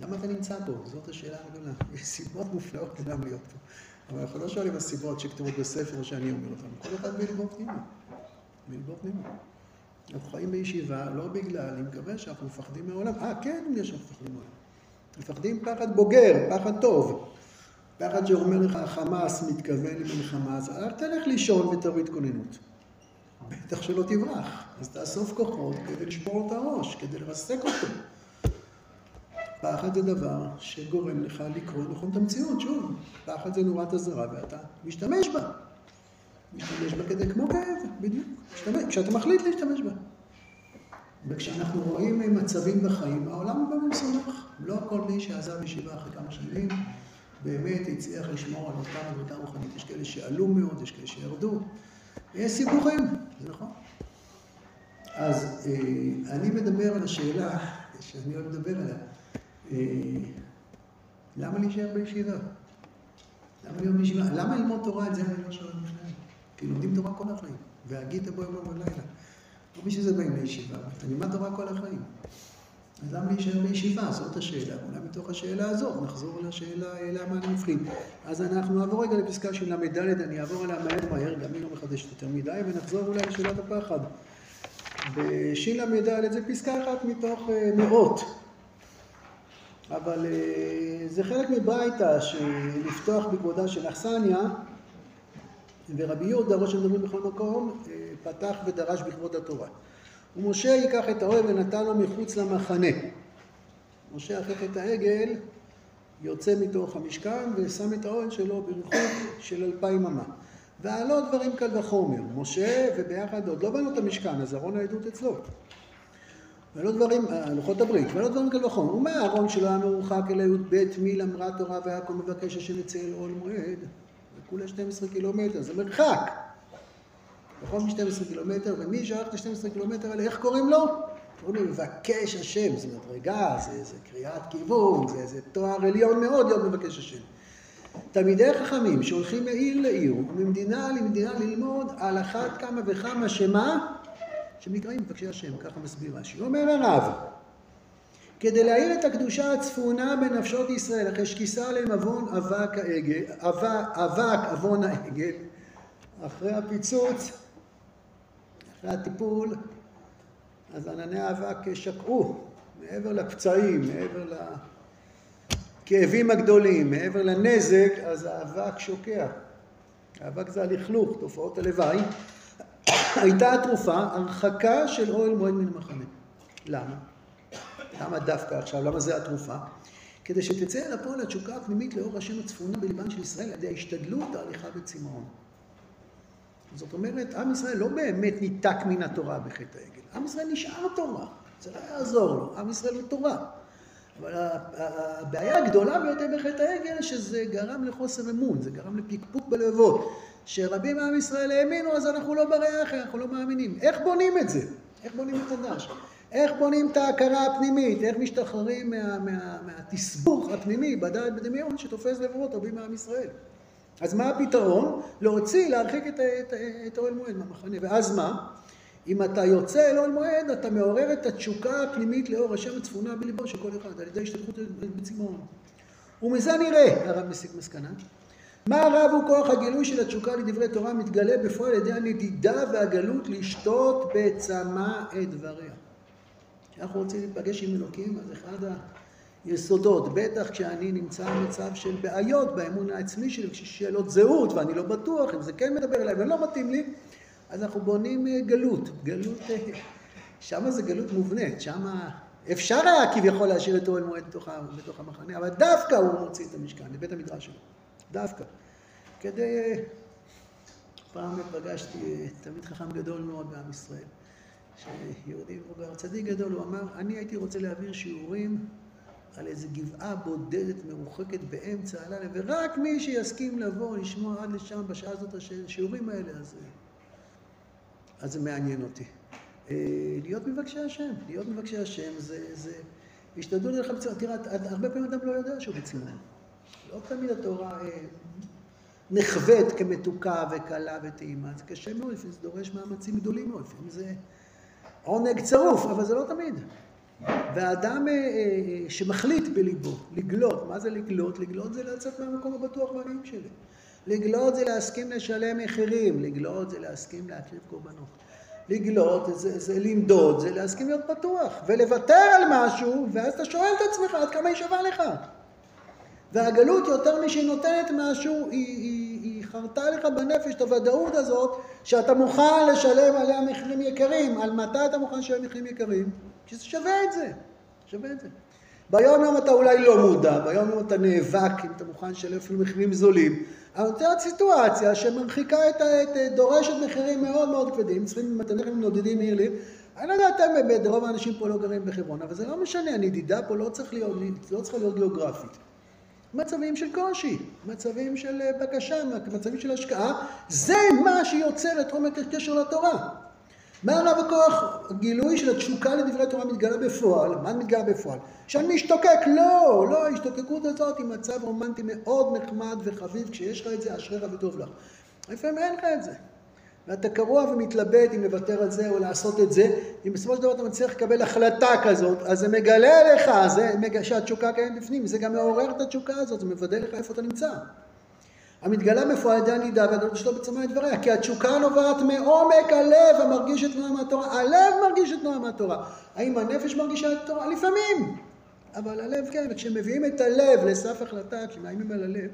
למה אתה נמצא פה? זאת השאלה הגדולה. יש סיבות מופלאות למה להיות פה. אבל אנחנו לא שואלים הסיבות שכתובות בספר שאני אומר אותן. כל אחד בלבו פנימה. פנימה. אנחנו חיים בישיבה לא בגלל, אני מקווה שאנחנו מפחדים מהעולם. אה, כן, יש אנחנו מפחדים מהעולם. מפחדים פחד בוגר, פחד טוב. פחד שאומר לך, החמאס מתכוון למלחמה, אז אל תלך לישון ותוריד כוננות. בטח שלא תברח. אז תאסוף כוחות כדי לשבור את הראש, כדי לרסק אותו. פחד זה דבר שגורם לך לקרוא נכון את המציאות, שוב. פחד זה נורת אזהרה ואתה משתמש בה. משתמש בה כדי, כמו כאב, בדיוק. משתמש, כשאתה מחליט להשתמש בה. וכשאנחנו רואים מצבים בחיים, העולם הוא גם מסובך. לא כל מי שעזב ישיבה אחרי כמה שנים, באמת הצליח לשמור על אותה עבודה רוחנית. יש כאלה שעלו מאוד, יש כאלה שירדו. יש סיפורים, זה נכון. אז אה, אני מדבר על השאלה שאני אוהב לדבר עליה. אה, למה להישאר בישיבה? למה בישיבה? למה ללמוד תורה? את זה אני לא שואל בכלל. כי לומדים תורה כל החיים. והגית בו יום ולילה. לא בשביל זה באים לישיבה, אתה לימד תורה כל החיים. אז למה להישאר בישיבה? זאת השאלה. אולי מתוך השאלה הזאת נחזור לשאלה למה אני מבחין. אז אנחנו נעבור רגע לפסקה של ל"ד, אני אעבור עליה מהר מהר, גם היא לא מחדשת יותר מדי, ונחזור אולי לשאלת הפחד. בשל"ד זה פסקה אחת מתוך אה, מאות. אבל אה, זה חלק מברייתא, שלפתוח בכבודה של אכסניה, ורבי יהודה, ראש המדברים בכל מקום, אה, פתח ודרש בכבוד התורה. ומשה ייקח את האוהל ונתן לו מחוץ למחנה. משה אחרי חטא העגל יוצא מתוך המשכן ושם את האוהל שלו בריחוק של אלפיים אמה. ועלו דברים קל וחומר. משה וביחד, עוד לא בנו את המשכן, אז ארון העדות אצלו. ולא דברים, אה, לוחות הברית, ולא דברים קל וחומר. ומה אהרון שלא היה מרוחק אלא י"ב מיל אמרה תורה והכל מבקש השם יצא אל אוהל מועד. כולה 12 קילומטר, זה מרחק. פחות מ-12 קילומטר, ומי שהלך ל-12 קילומטר האלה, איך קוראים לו? קוראים לו מבקש השם, זה מדרגה, זה, זה קריאת כיוון, זה, זה תואר עליון מאוד להיות מבקש השם. תלמידי חכמים שהולכים מעיר לעיר וממדינה למדינה ללמוד על אחת כמה וכמה שמה? שנקראים מבקשי השם, ככה מסביר רש"י. אומר הרב, כדי להאיר את הקדושה הצפונה בנפשות ישראל, אחרי שכיסה עליהם עוון אבק העגל, אבק עוון העגל, אחרי הפיצוץ, אחרי הטיפול, אז ענני האבק שקעו מעבר לפצעים, מעבר לכאבים הגדולים, מעבר לנזק, אז האבק שוקע. האבק זה הלכלוך, תופעות הלוואי. הייתה התרופה הרחקה של אוהל מועד מן המחנה. למה? למה דווקא עכשיו? למה זה התרופה? כדי שתצא אל הפועל התשוקה הפנימית לאור השם הצפונה בליבן של ישראל על ידי ההשתדלות ההליכה בצמאון. זאת אומרת, עם ישראל לא באמת ניתק מן התורה בחטא העגל. עם ישראל נשאר תורה, זה לא יעזור לו, עם ישראל הוא תורה. אבל הבעיה הגדולה ביותר בחטא העגל, שזה גרם לחוסר אמון, זה גרם לפקפוק בלבבות. שרבים מעם ישראל האמינו, אז אנחנו לא ברי אחר, אנחנו לא מאמינים. איך בונים את זה? איך בונים מחדש? איך בונים את ההכרה הפנימית? איך משתחררים מה, מה, מהתסבוך הפנימי בדעת בדמיון שתופס לבבות רבים מעם ישראל? אז מה הפתרון? להוציא, להרחיק את, את, את אוהל מועד מהמחנה. ואז מה? אם אתה יוצא אל אוהל מועד, אתה מעורר את התשוקה הפנימית לאור השם הצפונה בליבו של כל אחד, על ידי השתתפות בצמאון. ומזה נראה, הרב מסיק מסקנה, מה רב הוא כוח הגילוי של התשוקה לדברי תורה מתגלה בפועל על ידי הנדידה והגלות לשתות בצמא את דבריה. כשאנחנו רוצים להיפגש עם אלוקים, אז אחד היסודות, בטח כשאני נמצא במצב של בעיות באמון העצמי שלי, כששאלות זהות ואני לא בטוח אם זה כן מדבר אליי ולא מתאים לי, אז אנחנו בונים אה, גלות. גלות, אה, שם זה גלות מובנית, שם אפשר היה כביכול להשאיר את אוהל מועד בתוך, בתוך המחנה, אבל דווקא הוא מוציא את המשכן, לבית המדרש שלו. דווקא. כדי... פעם פגשתי תלמיד חכם גדול מאוד בעם ישראל, שיהודי מבוגר, צדיק גדול, הוא אמר, אני הייתי רוצה להעביר שיעורים על איזה גבעה בודדת מרוחקת באמצע הלילה, ורק מי שיסכים לבוא, לשמוע עד לשם בשעה הזאת השיעורים האלה, אז, אז זה מעניין אותי. אה, להיות מבקשי השם, להיות מבקשי השם זה, זה השתדלו לך בצורה, תראה, הרבה פעמים אדם לא יודע שהוא בצמאון. לא תמיד התורה אה, נחווית כמתוקה וקלה וטעימה, זה קשה מאוד, לפעמים זה דורש מאמצים גדולים מאוד, לפעמים זה עונג צרוף, אבל זה לא תמיד. והאדם אה, אה, שמחליט בליבו לגלות, מה זה לגלות? לגלות זה לצאת מהמקום הבטוח והנעים שלי. לגלות זה להסכים לשלם מחירים, לגלות זה להסכים להקריב קורבנות. לגלות זה, זה למדוד, זה להסכים להיות פתוח, ולוותר על משהו, ואז אתה שואל את עצמך עד כמה היא שווה לך. והגלות יותר משהיא נותנת משהו, היא, היא חרתה לך בנפש את הוודאות הזאת שאתה מוכן לשלם עליה מחירים יקרים. על מתי אתה מוכן לשלם מחירים יקרים? שזה שווה את זה, שווה את זה. ביום יום אתה אולי לא מודע, ביום יום אתה נאבק אם אתה מוכן לשלם אפילו מחירים זולים, אבל נותנת סיטואציה שמרחיקה את, ה... את, דורשת מחירים מאוד מאוד כבדים, צריכים מתנכים נודדים מעילים. אני לא יודע, אתם באמת, רוב האנשים פה לא גרים בחברון, אבל זה לא משנה, הנדידה פה לא, צריך להיות, לא צריכה להיות גיאוגרפית. מצבים של קושי, מצבים של אה, בקשה, מצבים של השקעה, זה מה שיוצר את עומק הקשר לתורה. מה עליו הכוח? הגילוי של התשוקה לדברי תורה מתגלה בפועל. מה מתגלה בפועל? שאני משתוקק. לא, לא, ההשתוקקות הזאת היא מצב רומנטי מאוד נחמד וחביב. כשיש לך את זה, אשריך וטוב לך. לפעמים אין לך את זה. ואתה קרוע ומתלבט אם לוותר על זה או לעשות את זה, אם בסופו של דבר אתה מצליח לקבל החלטה כזאת, אז זה מגלה לך, זה, שהתשוקה קיימת בפנים, זה גם מעורר את התשוקה הזאת, זה מוודא לך איפה אתה נמצא. המתגלה מפועל על ידי הנידה והגדול שלו בצמא לדבריה, כי התשוקה נובעת מעומק הלב המרגיש את תנועה מהתורה. הלב מרגיש את תנועה מהתורה. האם הנפש מרגישה את התורה? לפעמים. אבל הלב כן, וכשמביאים את הלב לסף החלטה, כשמאיימים על הלב,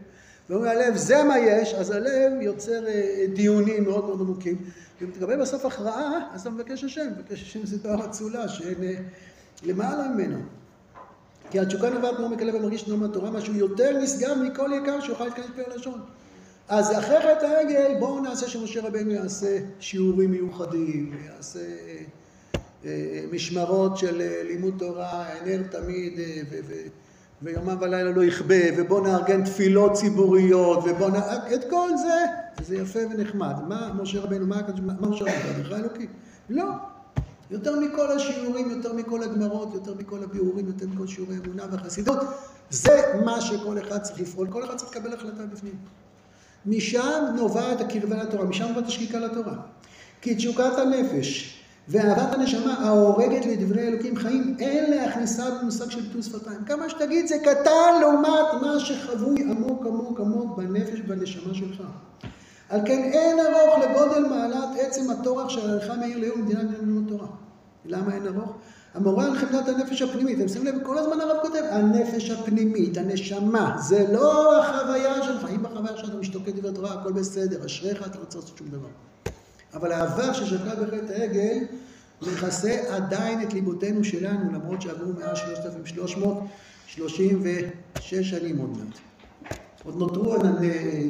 ואומרים הלב זה מה יש, אז הלב יוצר אה, דיונים מאוד מאוד עמוקים. ואם תקבל בסוף הכרעה, אז אתה מבקש השם, מבקש השם זה דבר אצולה שאין אה, למעלה ממנו. כי התשוקה נובעת מעומק הלב ומרגיש נאום התורה, משהו יותר נשגב מכל יקר שיוכל להתכנס פה הלשון. אז אחרי חטא העגל, בואו נעשה שמשה רבנו יעשה שיעורים מיוחדים, יעשה אה, משמרות של לימוד תורה, נר תמיד, ויומם ולילה לא יכבה, ובואו נארגן תפילות ציבוריות, ובואו נ... את כל זה, זה יפה ונחמד. מה משה רבנו, מה, משה רבנו, בכלל אלוקי? לא. יותר מכל השיעורים, יותר מכל הגמרות, יותר מכל הביאורים, יותר מכל שיעורי אמונה והחסידות, זה מה שכל אחד צריך לפעול, כל אחד צריך לקבל החלטה בפנים. משם נובעת הקרבה לתורה, משם נובעת השקיקה לתורה. כי תשוקת הנפש ואהבת הנשמה ההורגת לדברי אלוקים חיים, אין להכניסה במושג של ביטוי שפתיים. כמה שתגיד זה קטן לעומת מה שחבוי עמוק עמוק עמוק בנפש ובנשמה שלך. על כן אין ארוך לגודל מעלת עצם הטורח של עריכה מאיר ליום מדינת ללמוד תורה. למה אין ארוך? המורה על חמדת הנפש הפנימית, אתם שמים לב, כל הזמן הרב כותב, הנפש הפנימית, הנשמה, זה לא החוויה שלך, אם בחוויה שאתה משתוקק דבר תורה, הכל בסדר, אשריך, אתה לא צריך לעשות שום דבר. אבל העבר ששקע בחטא העגל, מכסה עדיין את ליבותינו שלנו, למרות שעברו מאז 3,336 שנים עוד מעט. עוד נותרו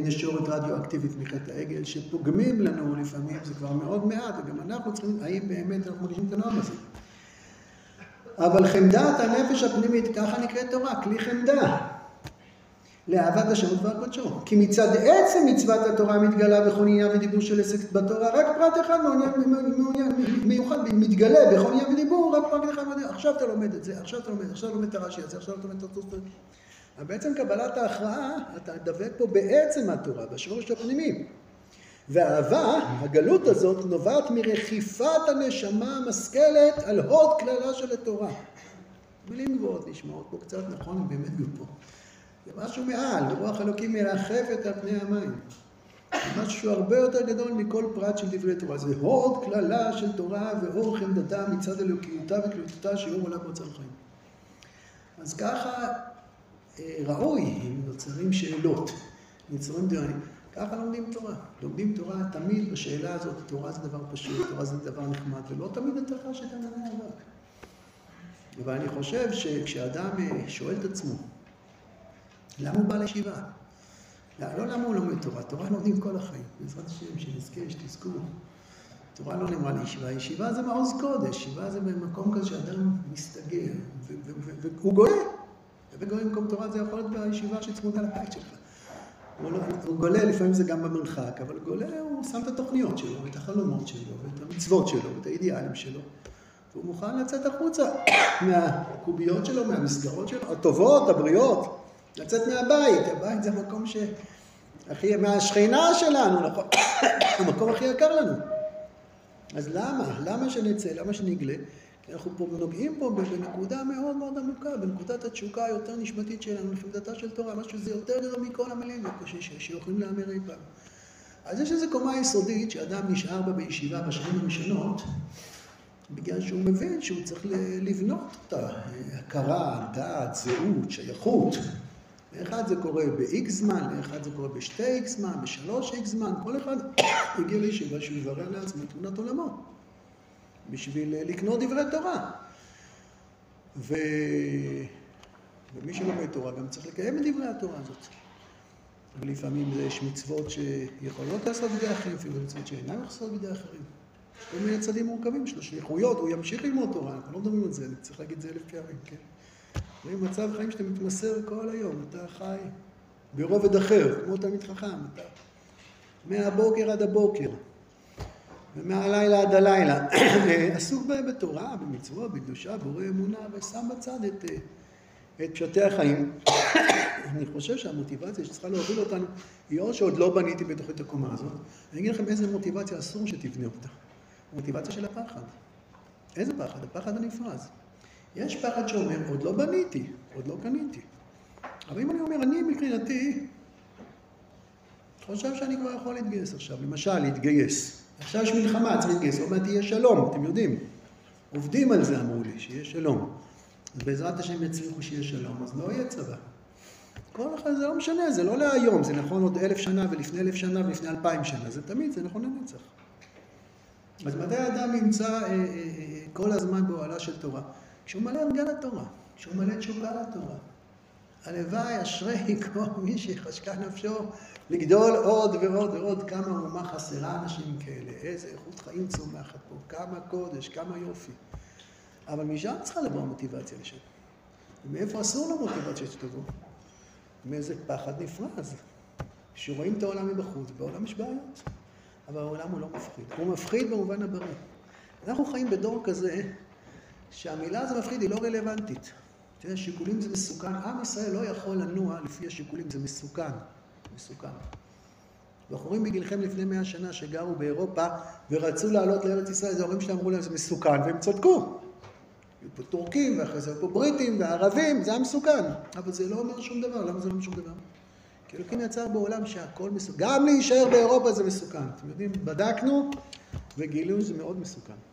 נשורת רדיואקטיבית מחטא העגל, שפוגמים לנו לפעמים, זה כבר מאוד מעט, וגם אנחנו צריכים, האם באמת אנחנו מרגישים את הנועם הזה? אבל חמדת הנפש הפנימית, ככה נקראת תורה, כלי חמדה. לאהבת השם ודבר קודשו. כי מצד עצם מצוות התורה מתגלה בכל עניין ודיבור של עסק בתורה, רק פרט אחד מעוניין, מיוחד, מתגלה בכל עניין ודיבור, רק פרט אחד מעוניין. עכשיו אתה לומד את זה, עכשיו אתה לומד, עכשיו אתה לומד את הרש"י הזה, עכשיו אתה לומד את התוספות. אבל בעצם קבלת ההכרעה, אתה דבק פה בעצם התורה, בשורש הפנימי. והאהבה, הגלות הזאת, נובעת מרחיפת הנשמה המשכלת על הוד כללה של התורה. מילים גבוהות נשמעות פה קצת, נכון, באמת גבוהות. זה משהו מעל, רוח אלוקים מרחפת על פני המים. זה משהו הרבה יותר גדול מכל פרט של דברי תורה. זה הוד כללה של תורה ואור חמדתה מצד אלוקיותה וקליטותה שיעור עולם מוצר חיים. אז ככה אה, ראוי, אם נוצרים שאלות, נוצרים דברים. ככה לומדים תורה. לומדים תורה תמיד בשאלה הזאת, תורה זה דבר פשוט, תורה זה דבר נחמד, ולא תמיד אתה חש את האבק. אבל אני חושב שכשאדם אה, שואל את עצמו, למה הוא בא לישיבה? לא, לא למה הוא לומד תורה, תורה לומדים כל החיים. בעזרת השם, שנזכה, שתזכו. תורה לא נאמרה לישיבה, ישיבה זה מעוז קודש, ישיבה זה במקום כזה שאדם מסתגר, והוא גולה. וגולה במקום תורה זה יכול להיות בישיבה שצמודה לבית שלך. הוא, לא, הוא גולה, לפעמים זה גם במרחק, אבל גולה הוא שם את התוכניות שלו, את החלומות שלו, ואת המצוות שלו, ואת האידיאלים שלו. והוא מוכן לצאת החוצה מהקוביות שלו, מהמסגרות שלו, הטובות, הבריאות, לצאת מהבית. הבית זה המקום ש... הכי, מהשכינה שלנו, נכון? המקום הכי יקר לנו. אז למה? למה שנצא? למה שנגלה? כי אנחנו פה נוגעים פה בנקודה מאוד מאוד עמוקה, בנקודת התשוקה היותר נשמתית שלנו, לחמדתה של תורה, משהו שזה יותר גדול מכל המילים שיכולים להמר אי פעם. אז יש איזו קומה יסודית שאדם נשאר בה בישיבה בשנים הראשונות, בגלל שהוא מבין שהוא צריך לבנות אותה, הכרה, דעת, זהות, שייכות. לאחד זה קורה ב-X זמן, לאחד זה קורה ב-2X זמן, ב-3X זמן, כל אחד הגיע לישיבה שהוא יברר לעצמו תמונת עולמו. בשביל אה, לקנות דברי תורה. ו... ומי שלומד תורה גם צריך לקיים את דברי התורה הזאת. ולפעמים יש מצוות שיכולות לעשות בידי אחרים, אפילו מצוות שאינן לעשות בידי אחרים. יש כל מיני צדדים מורכבים של השליחויות, הוא ימשיך ללמוד תורה, אנחנו לא מדברים על זה, אני צריך להגיד את זה אלף פעמים, כן? זה מצב חיים שאתה מתמסר כל היום, אתה חי ברובד אחר, כמו תלמיד חכם, אתה מהבוקר עד הבוקר. ומהלילה עד הלילה. עסוק בתורה, במצוות, בקדושה, בורא אמונה, ושם בצד את, את פשטי החיים. אני חושב שהמוטיבציה שצריכה להוביל אותנו היא או שעוד לא בניתי בתוכנית הקומה הזאת. אני אגיד לכם איזה מוטיבציה אסור שתבנה אותה. מוטיבציה של הפחד. איזה פחד? הפחד הנפרז. יש פחד שאומר, עוד לא בניתי, עוד לא קניתי. אבל אם אני אומר, אני מבחינתי חושב שאני כבר יכול להתגייס עכשיו, למשל, להתגייס. עכשיו יש מלחמה, צריך להתגייס, עוד מעט יהיה שלום, אתם יודעים. עובדים על זה, אמרו לי, שיהיה שלום. אז בעזרת השם יצליחו שיהיה שלום, אז לא יהיה צבא. כל אחד, זה לא משנה, זה לא להיום, זה נכון עוד אלף שנה ולפני אלף שנה ולפני אלפיים שנה, זה תמיד, זה נכון לנצח. אז מתי האדם נמצא אה, אה, אה, כל הזמן באוהלה של תורה? כשהוא מלא הרגל לתורה, כשהוא מלא תשוקה לתורה. הלוואי, אשרי כל מי שחשקה נפשו לגדול עוד ועוד ועוד, כמה אומה חסרה אנשים כאלה, איזה איכות חיים צומחת פה, כמה קודש, כמה יופי. אבל משם צריכה לבוא המוטיבציה לשם. ומאיפה אסור לו מוטיבציה שתבוא? מאיזה פחד נפרז. כשרואים את העולם מבחוץ, בעולם יש בעיות. אבל העולם הוא לא מפחיד. הוא מפחיד במובן הבריא. אנחנו חיים בדור כזה, שהמילה הזו מפחיד היא לא רלוונטית. תראה, שיקולים זה מסוכן. עם ישראל לא יכול לנוע לפי השיקולים, זה מסוכן. מסוכן. בחורים בגילכם לפני מאה שנה שגרו באירופה ורצו לעלות לארץ ישראל, זה ההורים שלהם אמרו להם זה מסוכן, והם צדקו. היו פה טורקים, ואחרי זה היו פה בריטים וערבים, זה היה מסוכן. אבל זה לא אומר שום דבר, למה זה לא אומר שום דבר? כי אלוקים יצר בעולם שהכל מסוכן. גם להישאר באירופה זה מסוכן. אתם יודעים, בדקנו וגילינו שזה מאוד מסוכן.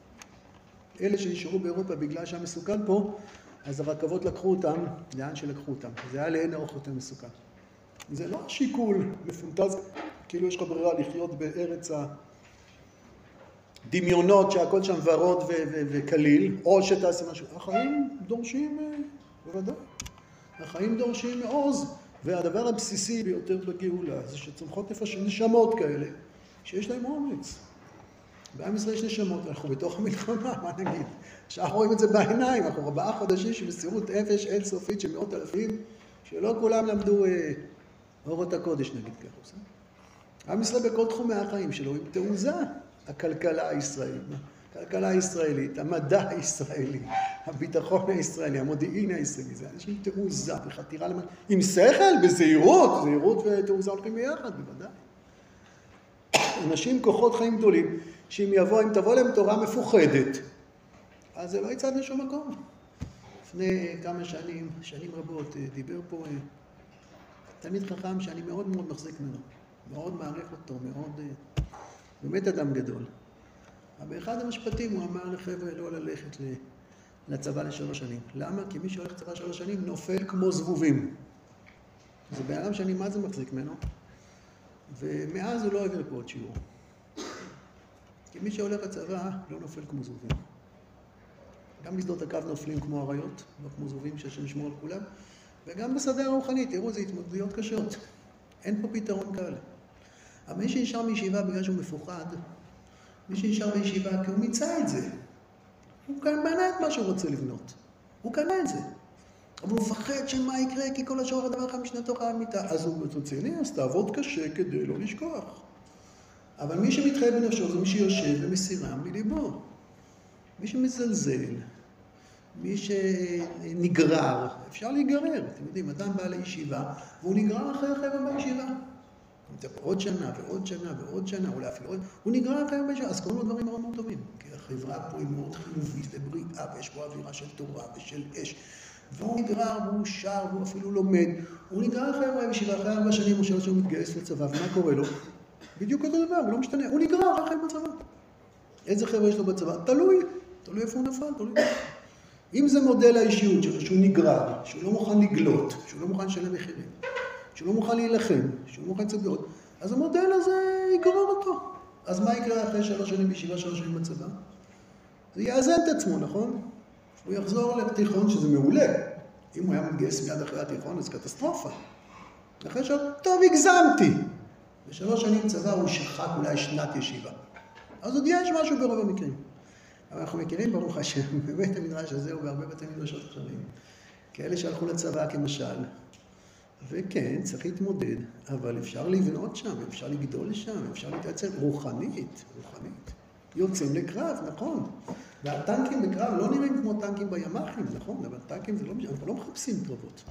אלה שנשארו באירופה בגלל שהיה מסוכן פה, אז הרכבות לקחו אותם לאן שלקחו אותם. זה היה לאין ארוך יותר מסוכן. זה לא שיקול מפונטז, כאילו יש לך ברירה לחיות בארץ הדמיונות שהכל שם ורוד וקליל, או שתעשה משהו. החיים דורשים, אה, בוודאי, החיים דורשים מעוז, והדבר הבסיסי ביותר בגאולה זה שצומחות איפה נשמות כאלה, שיש להם אומץ. בעם ישראל יש נשמות, אנחנו בתוך המלחמה, מה נגיד? עכשיו רואים את זה בעיניים, אנחנו ארבעה חודשים של מסירות נפש אינסופית של מאות אלפים, שלא כולם למדו אה, אורות הקודש נגיד ככה, בסדר? עם ישראל בכל תחומי החיים שלו עם תעוזה, הכלכלה הישראלית, הכלכלה הישראלית, המדע הישראלי, הביטחון הישראלי, המודיעין הישראלי, זה אנשים תעוזה וחתירה למעלה, עם שכל, בזהירות, זהירות ותעוזה הולכים ביחד, בוודאי. אנשים כוחות חיים גדולים, שאם יבוא, אם תבוא להם תורה מפוחדת, אז זה לא יצא לשום מקום. לפני כמה שנים, שנים רבות, דיבר פה אה, תלמיד חכם שאני מאוד מאוד מחזיק ממנו, מאוד מעריך אותו, מאוד, אה, באמת אדם גדול. אבל באחד המשפטים הוא אמר לחבר'ה לא ללכת לצבא לשלוש שנים. למה? כי מי שהולך לצבא שלוש שנים נופל כמו זבובים. זה בן אדם שאני מה זה מחזיק ממנו, ומאז הוא לא העביר פה עוד שיעור. כי מי שהולך לצבא לא נופל כמו זבובים. גם בשדות הקו נופלים כמו אריות, לא כמו זבובים שיש לשמור על כולם, וגם בשדה הרוחני, תראו, זה התמודדויות קשות. אין פה פתרון קל. אבל מי שנשאר מישיבה בגלל שהוא מפוחד, מי שנשאר בישיבה כי הוא מיצה את זה. הוא כאן בנה את מה שהוא רוצה לבנות. הוא קנה את זה. אבל הוא מפחד שמה יקרה, כי כל השאר הדבר לך משנתו חייב מיתה. אז הוא רציני, אז תעבוד קשה כדי לא לשכוח. אבל מי שמתחייב בנפשו זה מי שיושב במסירה מליבו. מי שמזלזל, מי שנגרר, אפשר להיגרר, אתם יודעים, אדם בא לישיבה והוא נגרר אחרי החבר'ה בישיבה. עוד שנה ועוד שנה ועוד שנה, אולי אפילו עוד, הוא נגרר אחרי בישיבה, אז קוראים לו דברים מאוד מאוד טובים. כי החברה פה היא מאוד חיובית ובריאה, ויש פה אווירה של תורה ושל אש. והוא נגרר והוא שר והוא אפילו לומד. הוא נגרר אחרי בישיבה, אחרי ארבע שנים או שלוש שנים הוא מתגייס לצבא, ומה קורה לו? בדיוק אותו דבר, הוא לא משתנה, הוא נגרר אחרי בצבא. איזה חבר'ה יש לו בצבא? תלוי, תלוי איפה הוא נפל, תלוי. אם זה מודל האישיות שלו, שהוא נגרר, שהוא לא מוכן לגלות, שהוא לא מוכן לשלם מחירים, שהוא לא מוכן להילחם, שהוא לא מוכן בעוד, אז המודל הזה יגרור אותו. אז מה יקרה אחרי שלוש שנים בישיבה, שלוש שנים בצבא? זה יאזן את עצמו, נכון? הוא יחזור לתיכון, שזה מעולה. אם הוא היה מתגייס מיד אחרי התיכון, אז קטסטרופה. אחרי ש... טוב, הגזמתי. בשלוש שנים צבא הוא שחק אולי שנת ישיבה. אז עוד יש משהו ברוב המקרים. אבל אנחנו מכירים, ברוך השם, בבית המדרש הזה ובהרבה בתי מדרשות אחרים, כאלה שהלכו לצבא כמשל, וכן, צריך להתמודד, אבל אפשר לבנות שם, אפשר לגדול שם, אפשר להתעצם רוחנית, רוחנית. יוצאים לקרב, נכון. והטנקים בקרב לא נראים כמו טנקים בימ"חים, נכון? אבל טנקים זה לא משנה, אנחנו לא מחפשים קרבות.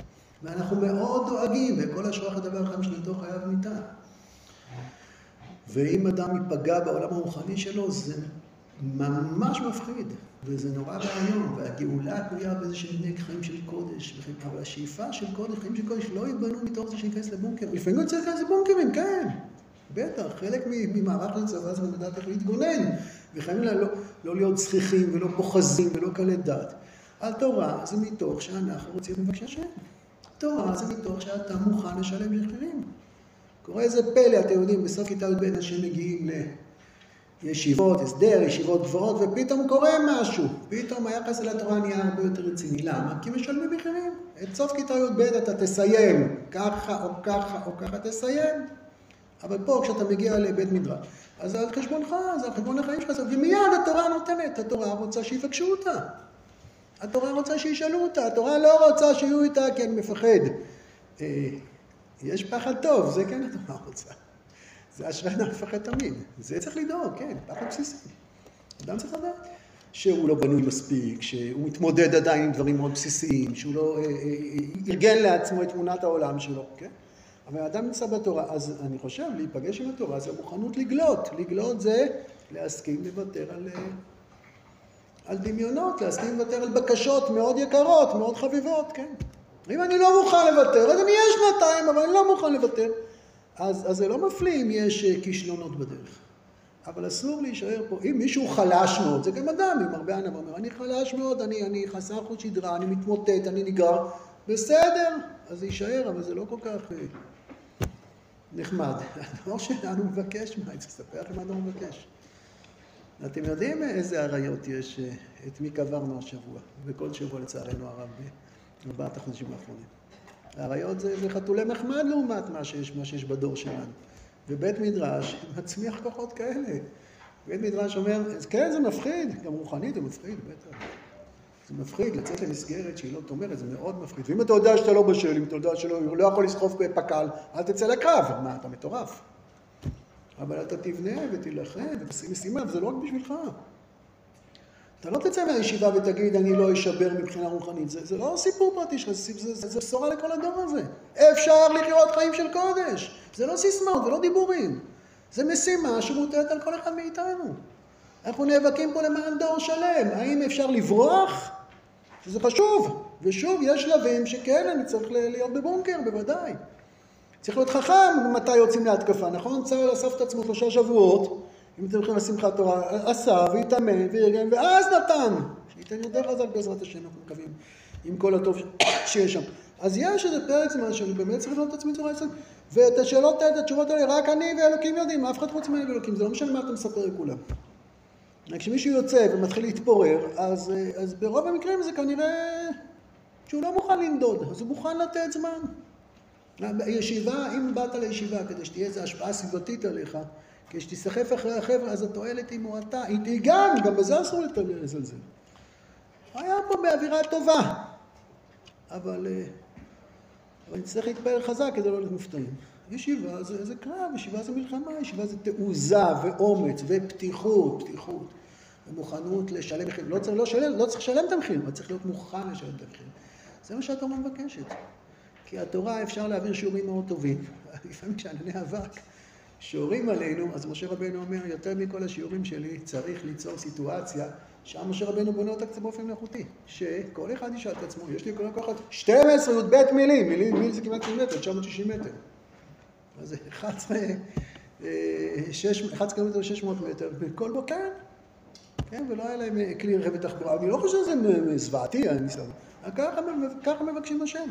ואנחנו מאוד דואגים, וכל השרח הדבר החם שלתו חייב מיתה. ואם אדם ייפגע בעולם הרוחני שלו, זה ממש מפחיד, וזה נורא ואיום, והגאולה תלויה באיזה שהם חיים של קודש, אבל השאיפה של קודש, חיים של קודש, לא ייבנו מתוך זה שניכנס לבונקר. לפעמים צריך להיכנס לבונקרים, כן, בטח, חלק ממערך הצבא זה לדעת איך להתגונן, וחייבים לא, לא להיות זכיחים ולא פוחזים ולא קלי דת. התורה זה מתוך שאנחנו רוצים לבקש השם. תורה זה מתוך שאתה מוכן לשלם מחירים. קורה איזה פלא, אתם יודעים, בסוף כיתה י"ב אנשים מגיעים לישיבות, הסדר, ישיבות גבוהות, ופתאום קורה משהו. פתאום היחס אל התורה נהיה הרבה יותר רציני. למה? כי משלמים מחירים. את סוף כיתה י"ב אתה תסיים ככה או ככה או ככה תסיים. אבל פה כשאתה מגיע לבית מדרש, אז זה על חשבונך, זה על חשבון החיים שלך, ומיד התורה נותנת, התורה רוצה שיבקשו אותה. התורה רוצה שישאלו אותה, התורה לא רוצה שיהיו איתה כי אני מפחד. אה, יש פחד טוב, זה כן התורה רוצה. זה אשרי אדם מפחד תמיד. זה צריך לדאוג, כן, פחד בסיסי. אדם צריך לדעת שהוא לא בנוי מספיק, שהוא מתמודד עדיין עם דברים מאוד בסיסיים, שהוא לא אה, אה, ארגן לעצמו את תמונת העולם שלו, כן? אבל האדם נמצא בתורה, אז אני חושב, להיפגש עם התורה זה מוכנות לגלות. לגלות זה להסכים לוותר על, על דמיונות, להסכים לוותר על בקשות מאוד יקרות, מאוד חביבות, כן. אם אני לא מוכן לוותר, אז אני אהיה שנתיים, אבל אני לא מוכן לוותר. אז, אז זה לא מפליא אם יש אה, כישלונות בדרך. אבל אסור להישאר פה. אם מישהו חלש מאוד, זה גם אדם עם הרבה ענווה, אומר, אני חלש מאוד, אני, אני חסר חוט שדרה, אני מתמוטט, אני נגרר, בסדר, אז יישאר, אבל זה לא כל כך... אה, נחמד. הדור שלנו מבקש מה, אני צריך לספר לכם מה הדור מבקש. אתם יודעים איזה אריות יש, אה, את מי קברנו השבוע, וכל שבוע לצערנו הרב, בארבעת החודשים האחרונים. האריות זה, זה חתולי מחמד לעומת מה שיש, מה שיש בדור שלנו. ובית מדרש מצמיח כוחות כאלה. בית מדרש אומר, כן, זה מפחיד, גם רוחנית זה מפחיד, בטח. זה מפחיד לצאת למסגרת שהיא לא תומרת, זה מאוד מפחיד. ואם אתה יודע שאתה לא בשל, אם אתה יודע שלא לא יכול לסחוף בפק"ל, אל תצא לקרב. מה, אתה מטורף. אבל אתה תבנה ותילחם ותשים משימה, וזה לא רק בשבילך. אתה לא תצא מהישיבה ותגיד, אני לא אשבר מבחינה רוחנית. זה, זה לא סיפור פרטי שלך, זה, זה, זה, זה בשורה לכל הדור הזה. אפשר לחיות חיים של קודש. זה לא סיסמאות, זה לא דיבורים. זה משימה שמוטלת על כל אחד מאיתנו. אנחנו נאבקים פה למען דור שלם. האם אפשר לברוח? שזה חשוב. ושוב, יש שלבים שכן, אני צריך להיות בבונקר, בוודאי. צריך להיות חכם מתי יוצאים להתקפה, נכון? צה"ל אסף את עצמו שלושה שבועות, אם אתם הולכים לשמחת תורה, עשה והתאמן וארגן, ואז נתן. שייתן יותר חזק בעזרת השם, אנחנו מקווים, עם כל הטוב שיש שם. אז יש איזה פרק זמן שאני באמת צריך לבנות את עצמי בצורה יסודית. ואת השאלות האלה, את התשובות האלה, רק אני ואלוקים יודעים, אף אחד חוץ ממני ואלוקים, זה לא משנה מה אתה מספר לכולם. כשמישהו יוצא ומתחיל להתפורר, אז, אז ברוב המקרים זה כנראה שהוא לא מוכן לנדוד, אז הוא מוכן לתת זמן. ישיבה, אם באת לישיבה כדי שתהיה איזו השפעה סביבתית עליך, כשתסחף אחרי החבר'ה, אז התועלת היא מועטה. היא גם, גם בזה אסור לזלזל. היה פה באווירה טובה, אבל, אה, אבל נצטרך להתפעל חזק כדי לא להיות מופתעים. ישיבה זה, זה קרב, ישיבה זה מלחמה, ישיבה זה תעוזה ואומץ ופתיחות, פתיחות. ומוכנות לשלם מחיר. לא צריך, לא, לא צריך לשלם את המחיר, אבל צריך להיות מוכן לשלם את המחיר. זה מה שהתורה מבקשת. כי התורה אפשר להעביר שיעורים מאוד טובים. לפעמים כשענני אבק שורים עלינו, אז משה רבנו אומר, יותר מכל השיעורים שלי, צריך ליצור סיטואציה שם משה רבנו בונה אותה קצת באופן מלאכותי. שכל אחד ישאל את עצמו, יש לי כל כך 12 י"ב מילים, מילים, מילים זה כמעט 90 מטר, 960 מטר. אז 11, 11 קילומטר ו-600 מטר, וכל בוקר, כן, ולא היה להם אה, כלי רכב ותחבורה. אני לא חושב שזה זוועתי. ככה מבקשים השם.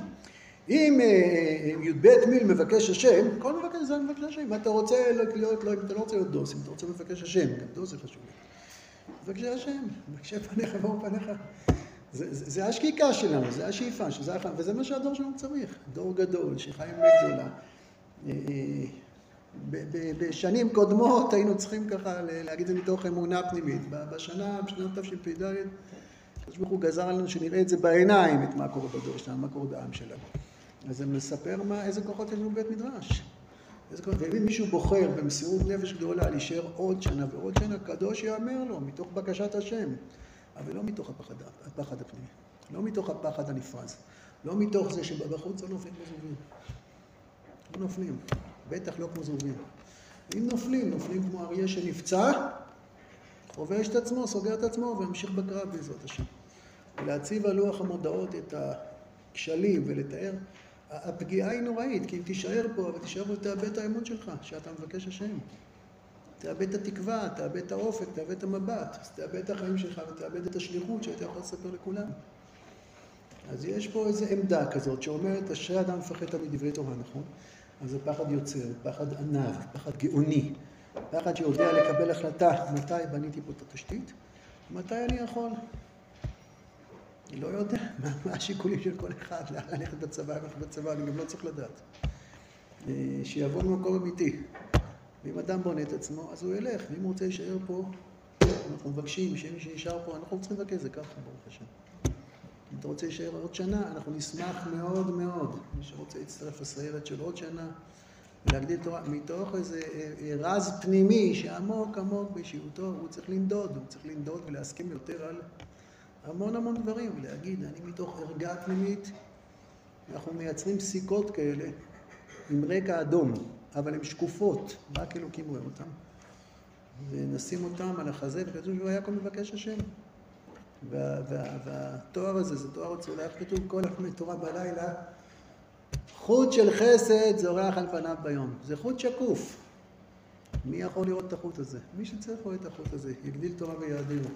אם אה, י"ב מיל מבקש השם, כל מבקש זה מבקש השם. אתה רוצה להיות, לא, אתה לא רוצה להיות דוס, אם אתה רוצה מבקש השם, גם דוס זה חשוב. מבקשי השם, מבקשי פניך ואור פניך. זה, זה, זה השקיקה שלנו, זה השאיפה, שזה החיים, וזה מה שהדור שלנו צריך. דור גדול, שחיים גדולה. אה, בשנים קודמות היינו צריכים ככה להגיד את זה מתוך אמונה פנימית. בשנה, בשנת תשפ"ד, הקדוש ברוך הוא גזר עלינו שנראה את זה בעיניים, את מה קורה בדור שלנו, מה קורה בעם שלנו. זה מספר מה, איזה כוחות יש לנו בבית מדרש. ואם מישהו בוחר במסירות נפש גדולה להישאר עוד שנה ועוד שנה, קדוש יאמר לו, מתוך בקשת השם. אבל לא מתוך הפחד, הפחד הפנימי, לא מתוך הפחד הנפרז, לא מתוך זה שבחוץ לא נופלים כמו זבובים. לא נופלים, בטח לא כמו זבובים. אם נופלים, נופלים כמו אריה שנפצע, חובש את עצמו, סוגר את עצמו וממשיך בקרב בעזרת השם. ולהציב על לוח המודעות את הכשלים ולתאר, הפגיעה היא נוראית, כי אם תישאר פה, אבל תישאר פה, תאבד את האמון שלך, שאתה מבקש השם. תאבד את התקווה, תאבד את האופק, תאבד את המבט, תאבד את החיים שלך ותאבד את השליחות שהיית יכול לספר לכולם. אז יש פה איזו עמדה כזאת שאומרת, אשרי אדם מפחד תמיד דברי תורה, נכון? אז זה פחד יוצר, פחד ענב, פחד גאוני, פחד שיודע לקבל החלטה מתי בניתי פה את התשתית, ומתי אני יכול. אני לא יודע מה, מה השיקולים של כל אחד, לאן ללכת בצבא, ללכת בצבא, אני גם לא צריך לדעת. אה, שיבוא ממקום אמיתי. ואם אדם בונה את עצמו, אז הוא ילך, ואם הוא רוצה להישאר פה, אנחנו מבקשים שמי שנשאר פה, אנחנו צריכים לבקש זה ככה, ברוך השם. אם אתה רוצה להישאר עוד שנה, אנחנו נשמח מאוד מאוד. מי שרוצה להצטרף לסיירת של עוד שנה, ולהגדיל תורה, מתוך איזה אה, אה, רז פנימי שעמוק עמוק באישיותו, הוא צריך לנדוד, הוא צריך לנדוד ולהסכים יותר על המון המון דברים, ולהגיד, אני מתוך ערגה פנימית, אנחנו מייצרים סיכות כאלה עם רקע אדום, אבל הן שקופות, רק אלוקים רואה אותן. ונשים אותם על החזה, וכתוב שהוא היה כל מבקש השם. וה, וה, והתואר הזה, זה תואר צולח, כתוב כל החמי תורה בלילה, חוט של חסד זורח על פניו ביום. זה חוט שקוף. מי יכול לראות את החוט הזה? מי שצריך רואה את החוט הזה, יגדיל תורה ויאדירו.